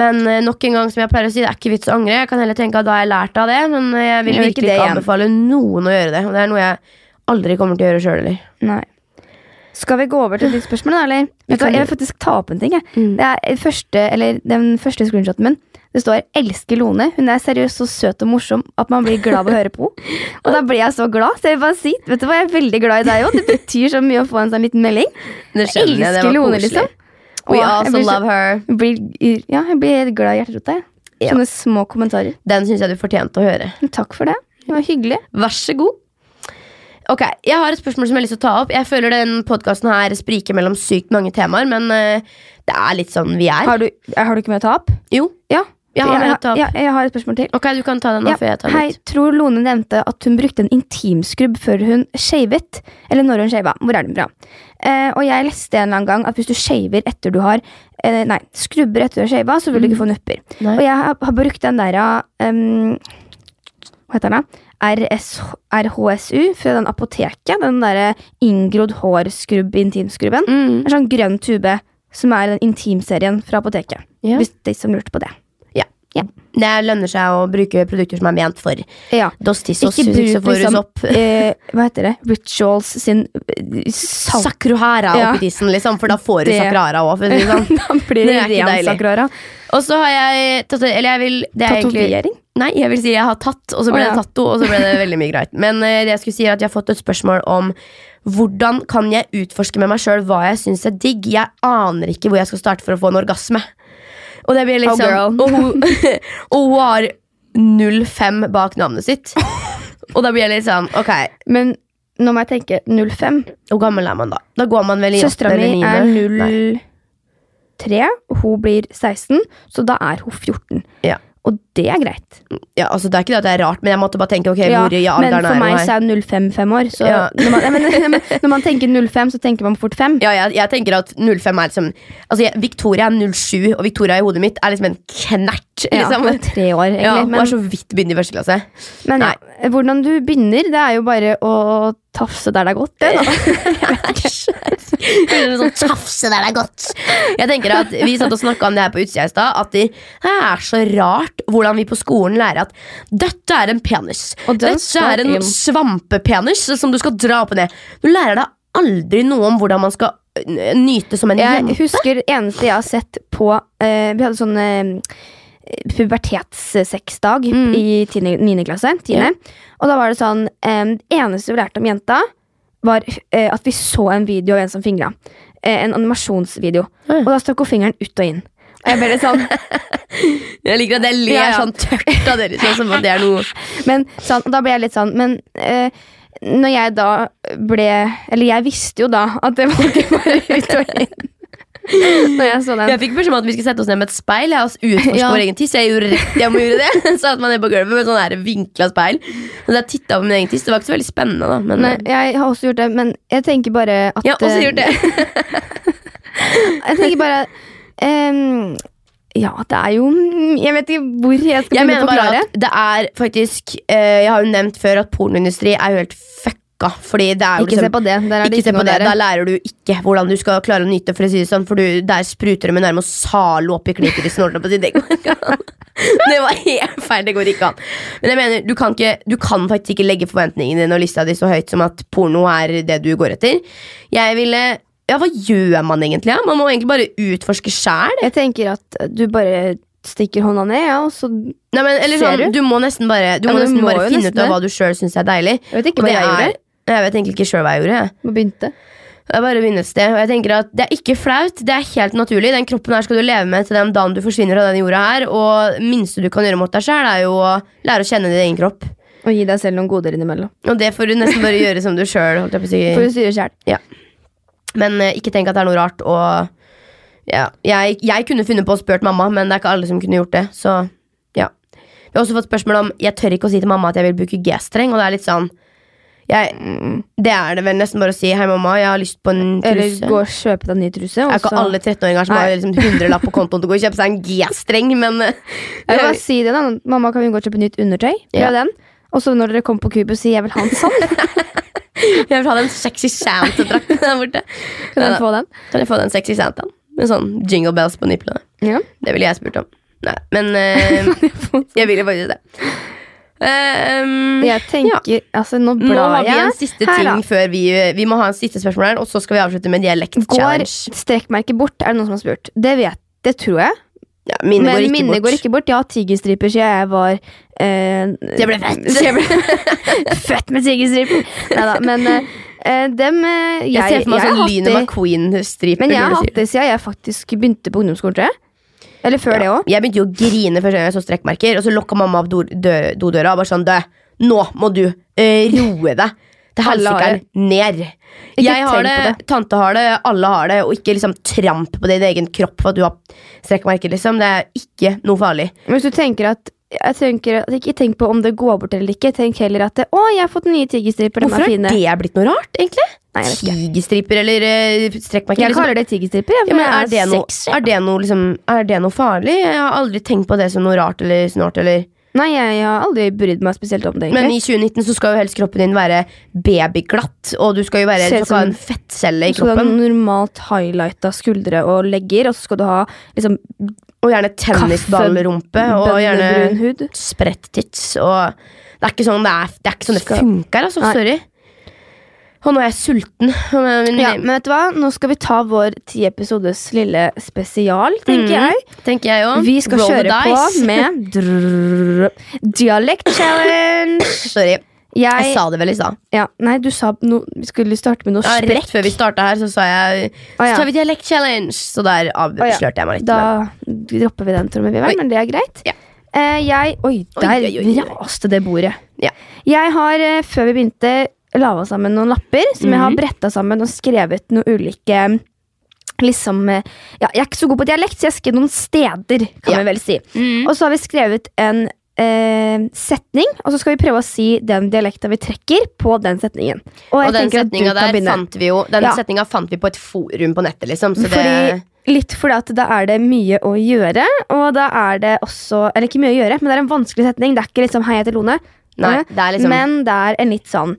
Men eh, nok en gang, som jeg pleier å si, det er ikke vits å angre. Jeg kan heller tenke at da har jeg lært av det, men eh, jeg vil virkelig ikke anbefale noen å gjøre det. Og det er noe jeg aldri kommer til å gjøre sjøl heller. Skal vi gå over til ditt spørsmål, da? Eller? Jeg vil faktisk ta opp en ting. Mm. Det er første, eller Den første screenshoten min. Det står 'Elsker Lone'. Hun er seriøst så søt og morsom at man blir glad av å høre på. Og da blir jeg så glad. Så jeg vil bare si, vet du hva, jeg er veldig glad i deg òg. Det betyr så mye å få en sånn liten melding. Det skjønner jeg, det var Lone, koselig. liksom. We also blir love her. Blir, ja, jeg blir helt glad i hjerterota. Ja. Sånne små kommentarer. Den syns jeg du fortjente å høre. Takk for det. Det var hyggelig. Vær så god. Ok, Jeg har et spørsmål som jeg har lyst til å ta opp. Jeg føler den podkasten her spriker mellom sykt mange temaer, men uh, det er litt sånn vi er. Har du, har du ikke med å ta opp? Jo, Ja. Jeg har jeg, jeg, jeg har et spørsmål til. Ok, du kan ta den nå Ja, Hei, tror Lone nevnte at hun brukte en intimskrubb før hun shavet. Eller når hun shava. Hvor er den fra? Eh, og jeg leste en eller annen gang at hvis du shaver etter du har eh, Nei, skrubber etter du har shava, så vil du ikke få nupper. Mm. Nei. Og jeg har, har brukt den der um, Hva heter den? da? RS, RHSU fra den apoteket. Den derre inngrodd hårskrubb, intimskrubben. Mm. En sånn grønn tube som er den intimserien fra apoteket. Yeah. Hvis de som lurte på det. Det lønner seg å bruke produkter som er ment for Ja. dostissos. Ikke Hvis ikke bruk liksom eh, Hva heter det? Rituals sin eh, salt. Sakrohara Ja. oppi tissen, liksom, for da får du Det- sakrohara òg. Liksom. det er ikke deilig. Og så har jeg Eller jeg vil er Tatovering. Nei, jeg vil si jeg har tatt, og så ble oh, ja. det tatto, og så ble det veldig mye greit. Men eh, det jeg skulle si er at jeg har fått et spørsmål om hvordan kan jeg utforske med meg sjøl hva jeg syns er digg. Jeg aner ikke hvor jeg skal starte for å få en orgasme. Og det blir litt Oh, sånn og, hun, og hun har 05 bak navnet sitt. Og da blir jeg litt sånn Ok, Men nå må jeg tenke 05. hvor gammel er man da? Da går man vel i Søstera mi er Nei. 03. Hun blir 16, så da er hun 14. Ja. Og det er greit. Ja, altså Det er ikke det at det er rart, men jeg måtte bare tenke ok, Ja, hvor i alderen for Men for meg så er 05 fem år. Så Ja. når, man, men, men, når man tenker 05, så tenker man fort 5. Ja, jeg, jeg tenker at 05 er liksom Altså, jeg, Victoria er 07, og Victoria i hodet mitt er liksom en knert. Ja, Liksom. hun er tre år, egentlig. Ja, hun er så vidt begynt i første klasse. men ja, hvordan du begynner, det er jo bare å tafse der det er godt. Det, da. sånn tafse der det er godt. Jeg tenker at Vi satt og snakka om det her på utsida i stad. At det er så rart hvordan vi på skolen lærer at dette er en penis. Og Dette er en svampepenis som du skal dra opp og ned. Du lærer deg aldri noe om hvordan man skal øh, nyte som en Jeg jente. husker eneste jeg har sett på eh, Vi hadde sånn eh, pubertetssexdag Mm. i 10. 9. klasse. 10. Yeah. Og da var det sånn um, Det eneste vi lærte om jenta, var uh, at vi så en video av en som fingra. Uh, en animasjonsvideo. Mm. Og da stakk hun fingeren ut og inn. Og Jeg ble litt sånn Jeg liker at jeg ler Ja, ja. sånn tørt av dere, sånn som at det er noe Men sånn, da ble jeg litt sånn Men uh, når jeg da ble Eller jeg visste jo da at det var ikke bare ut og inn. Når jeg så den. Jeg fikk beskjed om at vi skulle sette oss ned med et speil Jeg altså utforske Ja. vår egen tiss. Jeg gjorde rett jeg må gjøre det. Satt meg ned på gulvet med sånn vinkla speil. Og jeg tittet på min egen tiss. Det var ikke så veldig spennende, da. Men, Nei, jeg har også gjort det, men jeg tenker bare at jeg har også eh, gjort det. Jeg tenker bare um, Ja, det er jo Jeg vet ikke hvor jeg skal Jeg begynne å forklare. det er faktisk eh, Jeg har jo nevnt før at pornoindustri er jo helt fucka. Fordi det er jo Ikke se liksom på det. Der er det ikke se på det. Da lærer du ikke hvordan du skal klare å nyte, for å si det sånn, for du, der spruter det med nærmest Zalo opp i klitorisen. Det går ikke an. Det var helt feil. Det går ikke an. Men jeg mener, du kan, ikke, du kan faktisk ikke legge forventningene dine og lista di så høyt som at porno er det du går etter. Jeg ville Ja, hva gjør man egentlig? Ja? Man må egentlig bare utforske sjæl. Jeg tenker at du bare stikker hånda ned, ja, og så Nei, men, eller Ser sånn, du? du må nesten bare, du Ja, må men du nesten må bare finne nesten ut av hva du sjøl syns er deilig. Jeg vet ikke hva jeg er- gjorde. Jeg vet egentlig ikke sjøl hva jeg gjorde. Jeg. Hva begynte. Jeg bare begynner et sted, og jeg tenker at Det er ikke flaut, det er helt naturlig. Den kroppen her skal du leve med til den dagen du forsvinner fra denne jorda her. Og det minste du kan gjøre mot deg sjøl, er jo å lære å kjenne din egen kropp. Og gi deg selv noen goder innimellom. Og det får du nesten bare gjøre som du sjøl. For du styre sjæl. Men eh, ikke tenk at det er noe rart. Og ja, jeg, jeg kunne funnet på å spurt mamma, men det er ikke alle som kunne gjort det. Så ja. Vi har også fått spørsmål om Jeg tør ikke å si til mamma at jeg vil bruke G-streng. Og det er litt sånn jeg, Det er det vel nesten bare å si Hei, mamma, jeg har lyst på en Eller gå og kjøpe deg en ny truse. Det er ikke alle 13-åringer som Nei. har liksom 100-lapp på kontoen til å gå og kjøpe seg en G-streng, men Jeg bare si det da Mamma, kan vi gå og kjøpe nytt undertøy? Ja. den. Og så når dere kommer på Cubus, sier jeg vil ha en sånn. jeg vil ha den sexy Santa-drakten der borte. Kan Ja, jeg få den? Kan jeg få den sexy Santaen? Med sånn jingle bells på nipplene. Ja. Det ville jeg spurt om. Nei, men eh, jeg ville faktisk det. Um, Jeg tenker Altså, nå nå blar har vi en siste Her, ting før vi Vi må ha en siste spørsmål her, og så skal vi avslutte med dialekt-challenge. Går strekkmerket bort? Er det noen som har spurt? Det vet Det tror jeg. Ja, mine Men går ikke minnet bort. går ikke bort. Jeg har hatt tigerstriper siden jeg var eh, Det ble fett. jeg ble født med tigerstriper. Neida, men eh, dem eh, Jeg, ser for meg jeg sånn det- McQueen-striper. Men jeg har hatt det siden jeg faktisk begynte på ungdomsskolen, tror jeg. Eller før det Ja. òg. Jeg begynte jo å grine første gang jeg så strekkmerker, og så lokka mamma opp do- dø- dodøra og bare sånn nå må du eh, roe deg til helsikeren ned. Ikke Jeg har det, det. tante har det, alle har det, og ikke liksom tramp på din egen kropp for at du har strekkmerker, liksom. Det er ikke noe farlig. Men hvis du tenker at jeg tenker at Ikke tenk på om det går bort eller ikke. Tenk heller at det, 'Å, jeg har fått nye tigerstriper. Hvorfor er det blitt noe rart, egentlig? Nei, ikke. Tigerstriper eller uh, strekkmerker? Jeg liksom. kaller det tigerstriper. ja, for er, det noe, er, det noe, liksom, er det noe farlig? Jeg har aldri tenkt på det som noe rart eller snålt. Eller. Nei, jeg, har aldri brydd meg spesielt om det. Men i 2019 så skal jo helst kroppen din være babyglatt, og du skal jo være, du skal ha en fettcelle i kroppen. Du skal ha normalt highlighta skuldre og legger, og så skal du ha liksom Og gjerne tennisballrumpe, og gjerne spredt tits. Og det er ikke sånn det, er, det, er ikke sånn det funker, altså. Sorry. Og nå er jeg sulten. Men- Ja, men vet du hva? Nå skal vi ta vår ti episodes lille spesial, tenker mm, jeg. tenker jeg også. Vi skal kjøre på med drrrr, Dialect challenge. Sorry, jeg Jeg, sa det vel i stad. ja, nei, du sa no, vi skulle starte med noe Ja, rett før vi starta her, så sa jeg Så tar vi dialekt challenge. Så der avslørte jeg meg litt. Da dropper vi den, trommevirvelen, Oi. men det er greit. Ja. Eh, jeg Oi, der raste det bordet. Ja. Jeg har, eh, før vi begynte, laga sammen noen lapper som jeg har Mhm. bretta sammen og skrevet noen ulike Liksom eh, ja, Jeg er ikke så god på dialekt, så jeg skrev noen steder, kan vi vel si. Mm. Og så har vi skrevet en eh, setning, og så skal vi prøve å si den dialekta vi trekker, på den setningen. Og Og den setninga der fant vi jo Den Ja. setninga fant vi på et forum på nettet, liksom. Så det litt fordi at da er det mye å gjøre, og da er det også Eller ikke mye å gjøre, men det er en vanskelig setning. Det er ikke liksom 'hei, jeg heter Lone', Nei, det er liksom men det er en litt sånn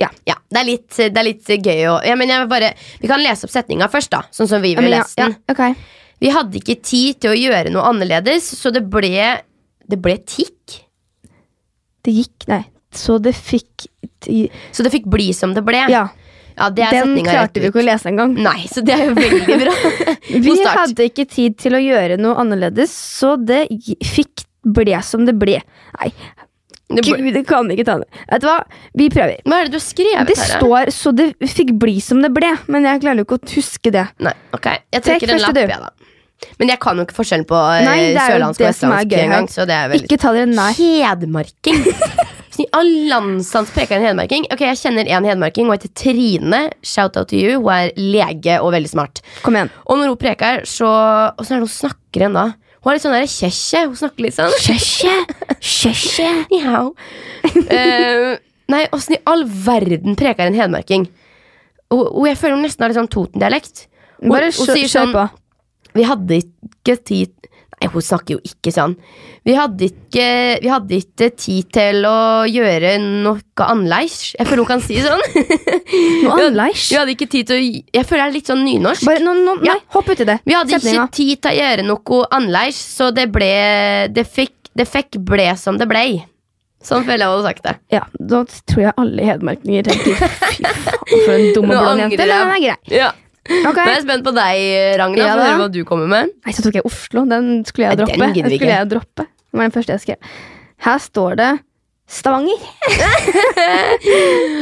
Ja, det er litt, det er litt gøy å ja, men jeg bare, Vi kan lese opp setninga først, da. Sånn som vi vil lese den. ja, okay. Vi hadde ikke tid til å gjøre noe annerledes, så det ble Det ble tikk. Det gikk Nei. Så det fikk Så det fikk bli som det ble. Ja, Ja, det Den klarte vi ikke å lese engang. Nei, så det er jo veldig bra. Vi hadde ikke tid til å gjøre noe annerledes, så det fikk ble som det ble. Nei, Det ble, gud, det kan ikke ta det. Vet du hva? Vi prøver. hva er det du har skrevet Det her? står 'så det fikk bli som det ble', men jeg klarer jo ikke å huske det. Nei, ok. Jeg Trekk trekker en lapp, jeg, da. Men jeg kan jo ikke forskjellen på eh, Nei, det er jo sørlandsk og det som er vestlandsk gøy her. engang. Så det er veldig Ikke ta dere nær. Hedmarking. Landsans preker en hedmarking. Ok, Jeg kjenner en hedmarking. Hun heter Trine. Shout out to you. Hun er lege og veldig smart. Kom igjen. Og når hun preker, så Åssen er det hun snakker igjen da? Hun har litt sånn der kjesje. Hun snakker litt sånn Kjesje. Kjesje. Njau. Eh, nei, åssen i all verden preker en hedmarking? Og, og jeg føler hun nesten har litt sånn Toten-dialekt. Hun- Bare hun kjør sier kjør sånn, på. Vi hadde ikke tid Nei, hun snakker jo ikke sånn. Vi hadde ikke, vi hadde ikke tid til å gjøre noe annerledes. Jeg føler hun kan si sånn. Noe annerledes. Vi hadde ikke tid til å Jeg føler jeg er litt sånn nynorsk. Bare, no, no, nei, Ja. Hopp uti det. Vi hadde Setninga. ikke tid til å gjøre noe annerledes, så det ble Det fikk, det fikk ble som det ble. Sånn føler jeg hun sagt det. Ja, Da tror jeg alle hedmarkinger tenker fy faen, for en dum og blond jente. Men den er grei. Ja. Ok. Nå er jeg spent på deg, Ragna. Ja, høre hva du kommer med. Nei, så tok jeg Oslo. Den skulle jeg Nei, droppe. den den skulle jeg droppe. Det var den første jeg skrev. Her står det Stavanger.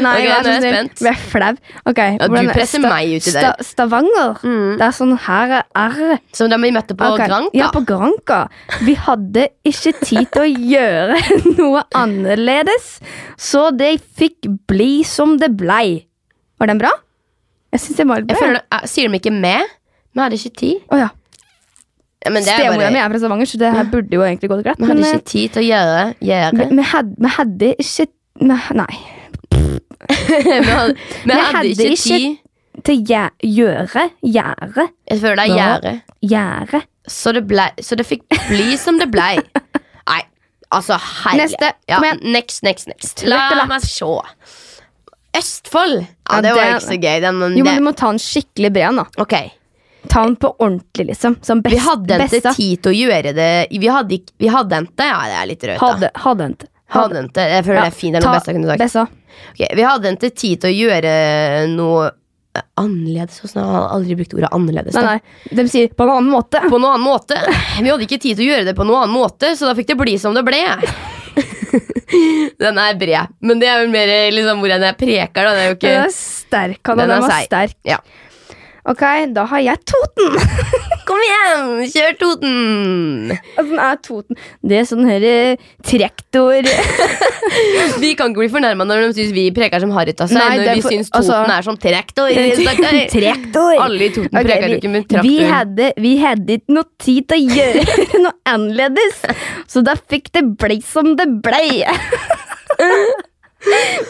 Nei, Ok, vær så jeg snill. spent. er flau. Okay, Ja, du er- presser meg uti der. Sta Stavanger. Mm. Det er sånn her er. Som da vi møtte på okay. Granca. Ja, på Granka. Vi hadde ikke tid til å gjøre noe annerledes, så det fikk bli som det blei. Var den bra? Jeg syns det var litt bra. Jeg føler, det- Sier de ikke med? Vi hadde ikke tid. Oh, ja. Ja, Stemora bare, mi er fra Stavanger, så det her burde jo egentlig gått greit. vi hadde Men ikke tid til å gjøre. gjøre. vi, hadde, vi hadde ikke Nei. vi hadde, vi hadde ikke tid. Til gjøre. Gjære. Jeg føler det er Ja. gjøre. Så det, ble, så det fikk bli som det blei. Nei, altså herlig. Neste. Ja, Kom igjen. next, next, next. La meg se. Østfold. Ja, det var ikke så gøy. Den, Jo, det, du må ta den skikkelig bred, da. ok, Ta den på ordentlig, liksom. Som best, Vi hadde ikke besta. tid til å gjøre det. Vi hadde ikke Vi hadde ikke Ja, det er litt rødt, da. Hadde, hadde ikke. Hadde ikke. Jeg føler det er fint. Det er noe best jeg kunne sagt. Bessa. Ok, vi hadde ikke tid til å gjøre noe eh, annerledes. Jeg har aldri brukt ordet annerledes? Nei, Da? nei. De sier på en annen måte. På noen annen måte. Vi hadde ikke tid til å gjøre det på noen annen måte, så da fikk det bli som det ble. Den er bred, men det er vel mer liksom hvordan jeg preker. Da. Det er jo Den er sterk, Hanna. Den Den, var seig. sterk. Ja. Ok, da har jeg Toten. Kom igjen, kjør Toten! Åssen er Toten. Det er sånn her eh, trektor Vi kan ikke bli fornærma når de syns vi preker som Harritas her, Nei, det når er vi syns Toten altså- er som traktor. stakkar. Trektor. Alle i Toten okay, preker vi- ikke med Vi hadde, vi hadde ikke noe tid til å gjøre noe annerledes, så da fikk det bli som det blei.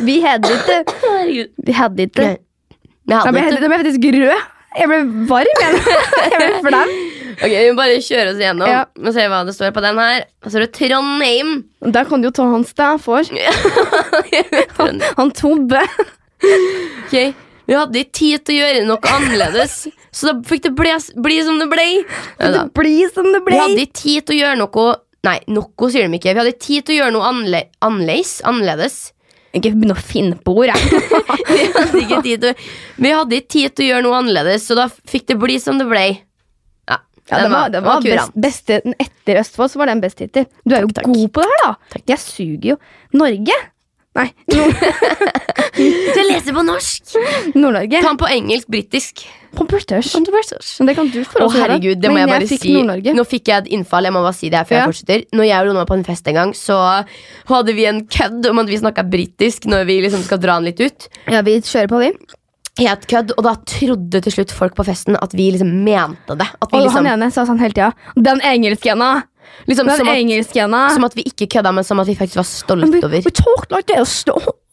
Vi hadde ikke Vi hadde ikke Nei. Vi hadde ikke da ble faktisk rød. Jeg ble varm. Jeg, jeg ble flau. Ok, Vi bare kjøre oss igjennom Ja. og se hva det står på den her. Og så er det Trondheim. Der kan du jo ta hans da. Han, han Tobbe. Ok, Vi hadde ikke tid til å gjøre noe annerledes, så da fikk det bli, bli som det ble. Det bli som det ble. Vi hadde ikke tid til å gjøre noe Nei, noe sier de ikke. Vi hadde tid til å gjøre noe annerledes. annerledes. Ikke begynn å finne på ord, jeg. Vi hadde ikke tid til Vi hadde ikke tid til å gjøre noe annerledes, så da fikk det bli som det ble. Ja, Ja, det var, det var kurant. best, beste, Etter Østfold så var den best hittil. Du er jo Takk, takk. god på det her, da. Takk. Jeg suger jo. Norge? Nei, Nord- jeg leser på norsk! Nord-Norge. Ta den på engelsk, britisk. På British. Controversial. Men det kan du lov til å herregud, det må jeg bare si. Nord-Norge. Nå fikk jeg et innfall. Jeg må bare si det før Ja. jeg fortsetter. Når jeg og Lone var på en fest en gang, så hadde vi en kødd om at vi snakka britisk når vi liksom skal dra den litt ut. Ja, vi kjører på, vi. Helt kødd, Og da trodde til slutt folk på festen at vi liksom mente det. At vi liksom, han ene sa sånn hele tida. Den engelskjena! Liksom Den som, at, som at vi ikke kødda, men som at vi faktisk var stolt over. Vi, like this.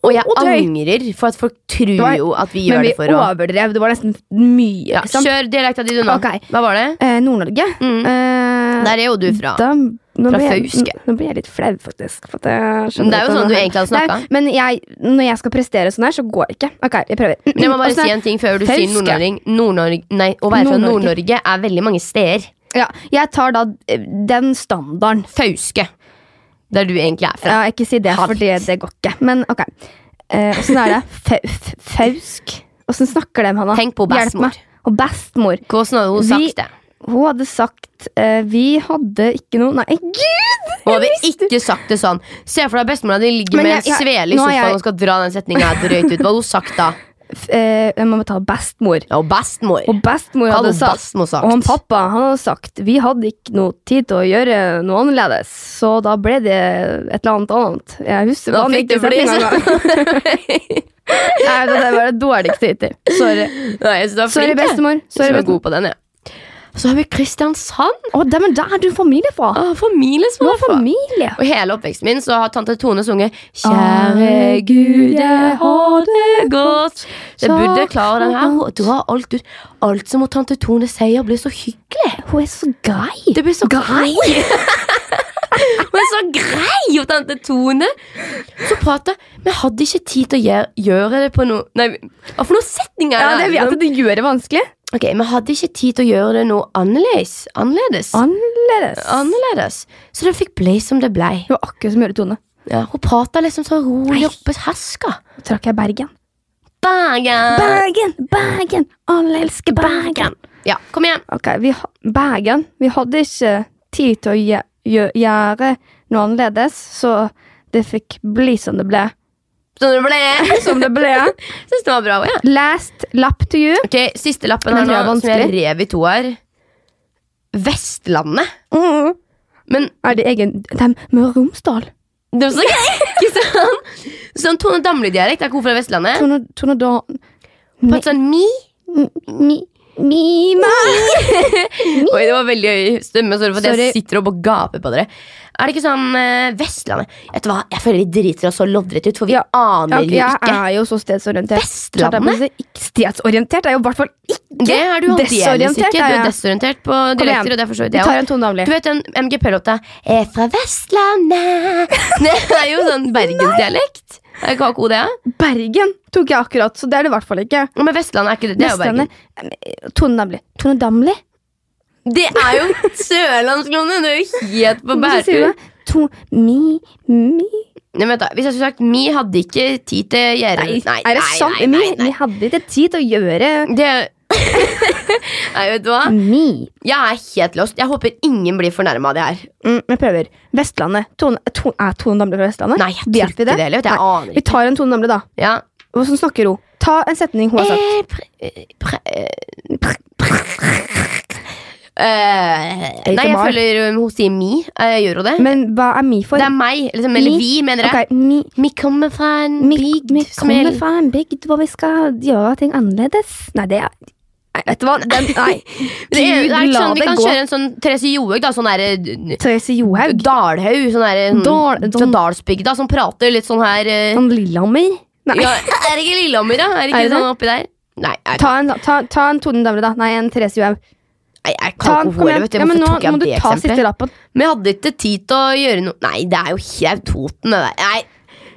Og jeg og angrer, for at folk tror var- jo at vi gjør vi det for å Men vi overdrev. Det var nesten mye. ja, liksom. Kjør dialekta di, du nå. Okay. Hva var det? Eh, Nord-Norge. Mm. Eh, Der er jo du fra. Da, nå Fra Fauske. Nå blir jeg litt flau, faktisk. Jeg det er jo sånn du egentlig hadde snakka. Men jeg, når jeg skal prestere sånn her, så går det ikke. Ok, vi prøver. Men jeg må bare Også, si en ting før du sier Fauske. Nord-Norge. Nord-Norge Nei, å være fra. Nord-Norge er veldig mange steder. Ja, jeg tar da eh, den standarden. Fauske. Der du egentlig er fra. Ja, ikke si det, for det, det går ikke. Men ok. Eh, er det? Fa f- fausk? Åssen snakker de, Hanna? Tenk på bestemor. Og bestemor. Hvordan hadde hun Vi- sagt det? Hun hadde sagt eh, Vi hadde ikke noe Nei, gud! Hun hadde ikke sagt det sånn. Se for deg bestemora di ligger med en svele i sofaen jeg- og skal dra den setninga drøyt ut. Hva hadde hun sagt da? Eh, Jeg må ta bestemor. Ja, og bestemor. Og bestemor Hva hadde sagt bestemor sagt? Og han pappa han hadde sagt vi hadde ikke noe tid til å gjøre noe annerledes, så da ble det et eller annet annet. Jeg husker Da fikk du engang. Nei, det var det dårligste hittil. Sorry. Nei, Sorry, jeg. bestemor. Sorry, du er god på den, ja. Så har vi Kristiansand. Å, der, men der er du familie fra. Ah, familie som er fra. familie. Og hele oppveksten min så har tante Tone sunget Kjære Gud, jeg har det godt. Det burde klare den her. Og dra alt ut. Alt som tante Tone sier, blir så hyggelig. Hun er så grei. Det blir så Grei. Hun er så grei, jo, tante Tone. Så prater Vi hadde ikke tid til å gjøre, det på noe Nei, for noen setninger Ja, det vet jeg det gjør det vanskelig. Ok, Men jeg hadde ikke tid til å gjøre det noe annerledes. Annerledes. Annerledes. annerledes. Så det fikk bli som det ble. Det var akkurat som Øre Tone. Ja, hun prata liksom så rolig Nei. oppe herska. Så trakk jeg Bergen. Bergen! Bergen, Bergen, alle elsker Bergen. Ja, kom igjen. Ok, vi, Bergen. Vi hadde ikke tid til å gjøre noe annerledes, så det fikk bli som det ble. Så det ble Som det ble. Syns det var bra. Ja. Last lap to you. Ok, Siste lappen her er nå, som jeg rev i to her. Vestlandet. Mm. Men Er det egen De Møre og Romsdal. det var så gøy! Ikke sant? Sånn Tone Damli-dialekt. Er ikke hun fra Vestlandet? Tone, Tone da mi. Mi, mi, ma. Oi, det var veldig høy stemme. Sorry for at Sorry. jeg sitter og gaper på dere. Er det ikke sånn eh, Vestlandet? Vet du hva, Jeg føler vi driter oss så loddrett ut, for vi aner jo jeg ikke. er jo så stedsorientert. Vestlandet? Så ikke Stedsorientert er jo i hvert fall ikke Det er du aldeles desorientert. ikke. Du er er jeg. desorientert på igjen. dialekter, og det forstår jeg. Vi tar en Tone Damli. Du vet den MGP-låta 'Er fra Vestlandet'? Det er jo sånn bergensdialekt. Er ikke akkurat det? Bergen tok jeg akkurat, så det er det i hvert fall ikke. Men Vestlandet er ikke det. Det er jo Bergen. Vestlandet Tone Damli. Tone Damli? Det er jo sørlandsklovner! Det er jo helt på Hvorfor sier du bærtur. det? To, mi, mi Nei, vent da. Hvis jeg skulle sagt Mi hadde ikke tid til Gjerde Nei, er det sant? Nei, nei, nei. vi hadde ikke tid til å gjøre Det Nei, vet du hva? mi. Jeg er helt lost. Jeg håper ingen blir fornærma av det her. Mm, jeg prøver. Vestlandet. Tone, to, er Tone Damli fra Vestlandet? Nei, jeg tror ikke det det. Jeg aner ikke. Vi tar en Tone Damli, da. Ja. Hvordan snakker hun? Ta en setning hun har sagt. Eh, pre, pre, pre, eh, pre, Eh, Ikke nei, jeg føler um, hun sier mi. Uh, gjør hun det? Men hva er mi for? det er meg. Liksom, eller Mi? vi, mener jeg. Okay, mi, Vi kommer fra en bygd mi er kommer fra en bygd hvor vi skal gjøre ting annerledes. Nei, det er Nei, vet du hva? Den, nei. det er, det er ikke sånn, Vi kan gå. kjøre en sånn Therese Johaug, da. Sånn derre Therese Johaug. Dalhaug. Sånn derre sånn, Dal- fra sånn- Dalsbygda som prater litt sånn her uh, Sånn Lillehammer. Nei. ja, Er det ikke Lillehammer, da? Er det Er det sånn oppi der? Nei, Ta en, ta, ta en Tone Damli, da. Nei, en Therese Johaug. Nei, jeg kan ikke ordet, vet du. Ja, men nå må du ta? Men jeg hadde ikke tid til å gjøre noe Nei, det er jo helt Toten, det der. Nei,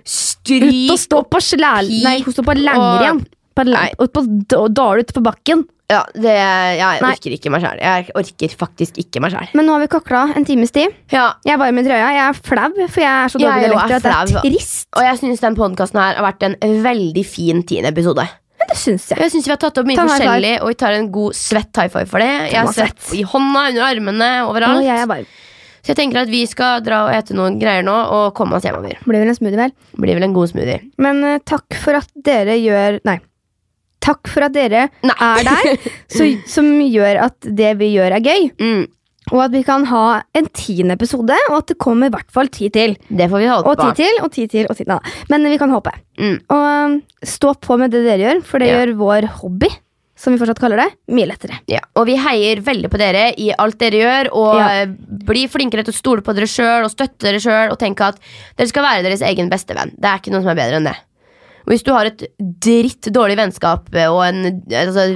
Ut stryk og stå på slæl... Nei, hun står på Langren. På, Nei. og på d- dal ut på bakken. Ja, det, jeg Nei. orker ikke meg sjæl. Jeg orker faktisk ikke meg sjæl. Men nå har vi kakla en times tid. Ja, Jeg er varm i trøya. Jeg er flau, for jeg er så dårlig er dialekter at det er trist. og jeg syns den podkasten her har vært en veldig fin tiende episode. Men det syns jeg. Jeg synes Vi har tatt opp mye Ta forskjellig, og vi tar en god svett high five for det. Jeg har svett i hånda, under armene, Og overalt. jeg er varm. Så jeg tenker at vi skal dra og ete noen greier nå og komme oss hjemover. Blir vel en smoothie, vel. Blir vel en god smoothie. Men uh, takk for at dere gjør Nei. Takk for at dere Nei. er der, så, som gjør at det vi gjør, er gøy. Mm, Og at vi kan ha en tiende episode, og at det kommer i hvert fall ti til. det får vi holde Og ti til, og ti til, og ti til. Men vi kan håpe. Mm. Og um, stå på med det dere gjør, for det Ja. gjør vår hobby, som vi fortsatt kaller det, mye lettere. Ja, og vi heier veldig på dere i alt dere gjør. Og Ja. eh, bli flinkere til å stole på dere sjøl og støtte dere sjøl. Og tenke at dere skal være deres egen beste venn. Det er ikke noe som er bedre enn det. Og hvis du har et dritt dårlig vennskap eh, og en altså,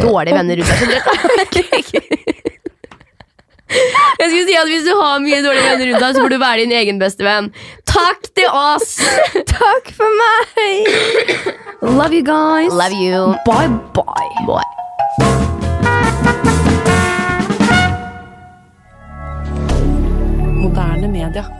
dårlige venner rundt deg Jeg skulle si at Hvis du har mye dårlige venner rundt deg, så får du være din egen beste venn. Takk til oss! Takk for meg! Love you guys. Love you. Bye bye. bye. Moderne media.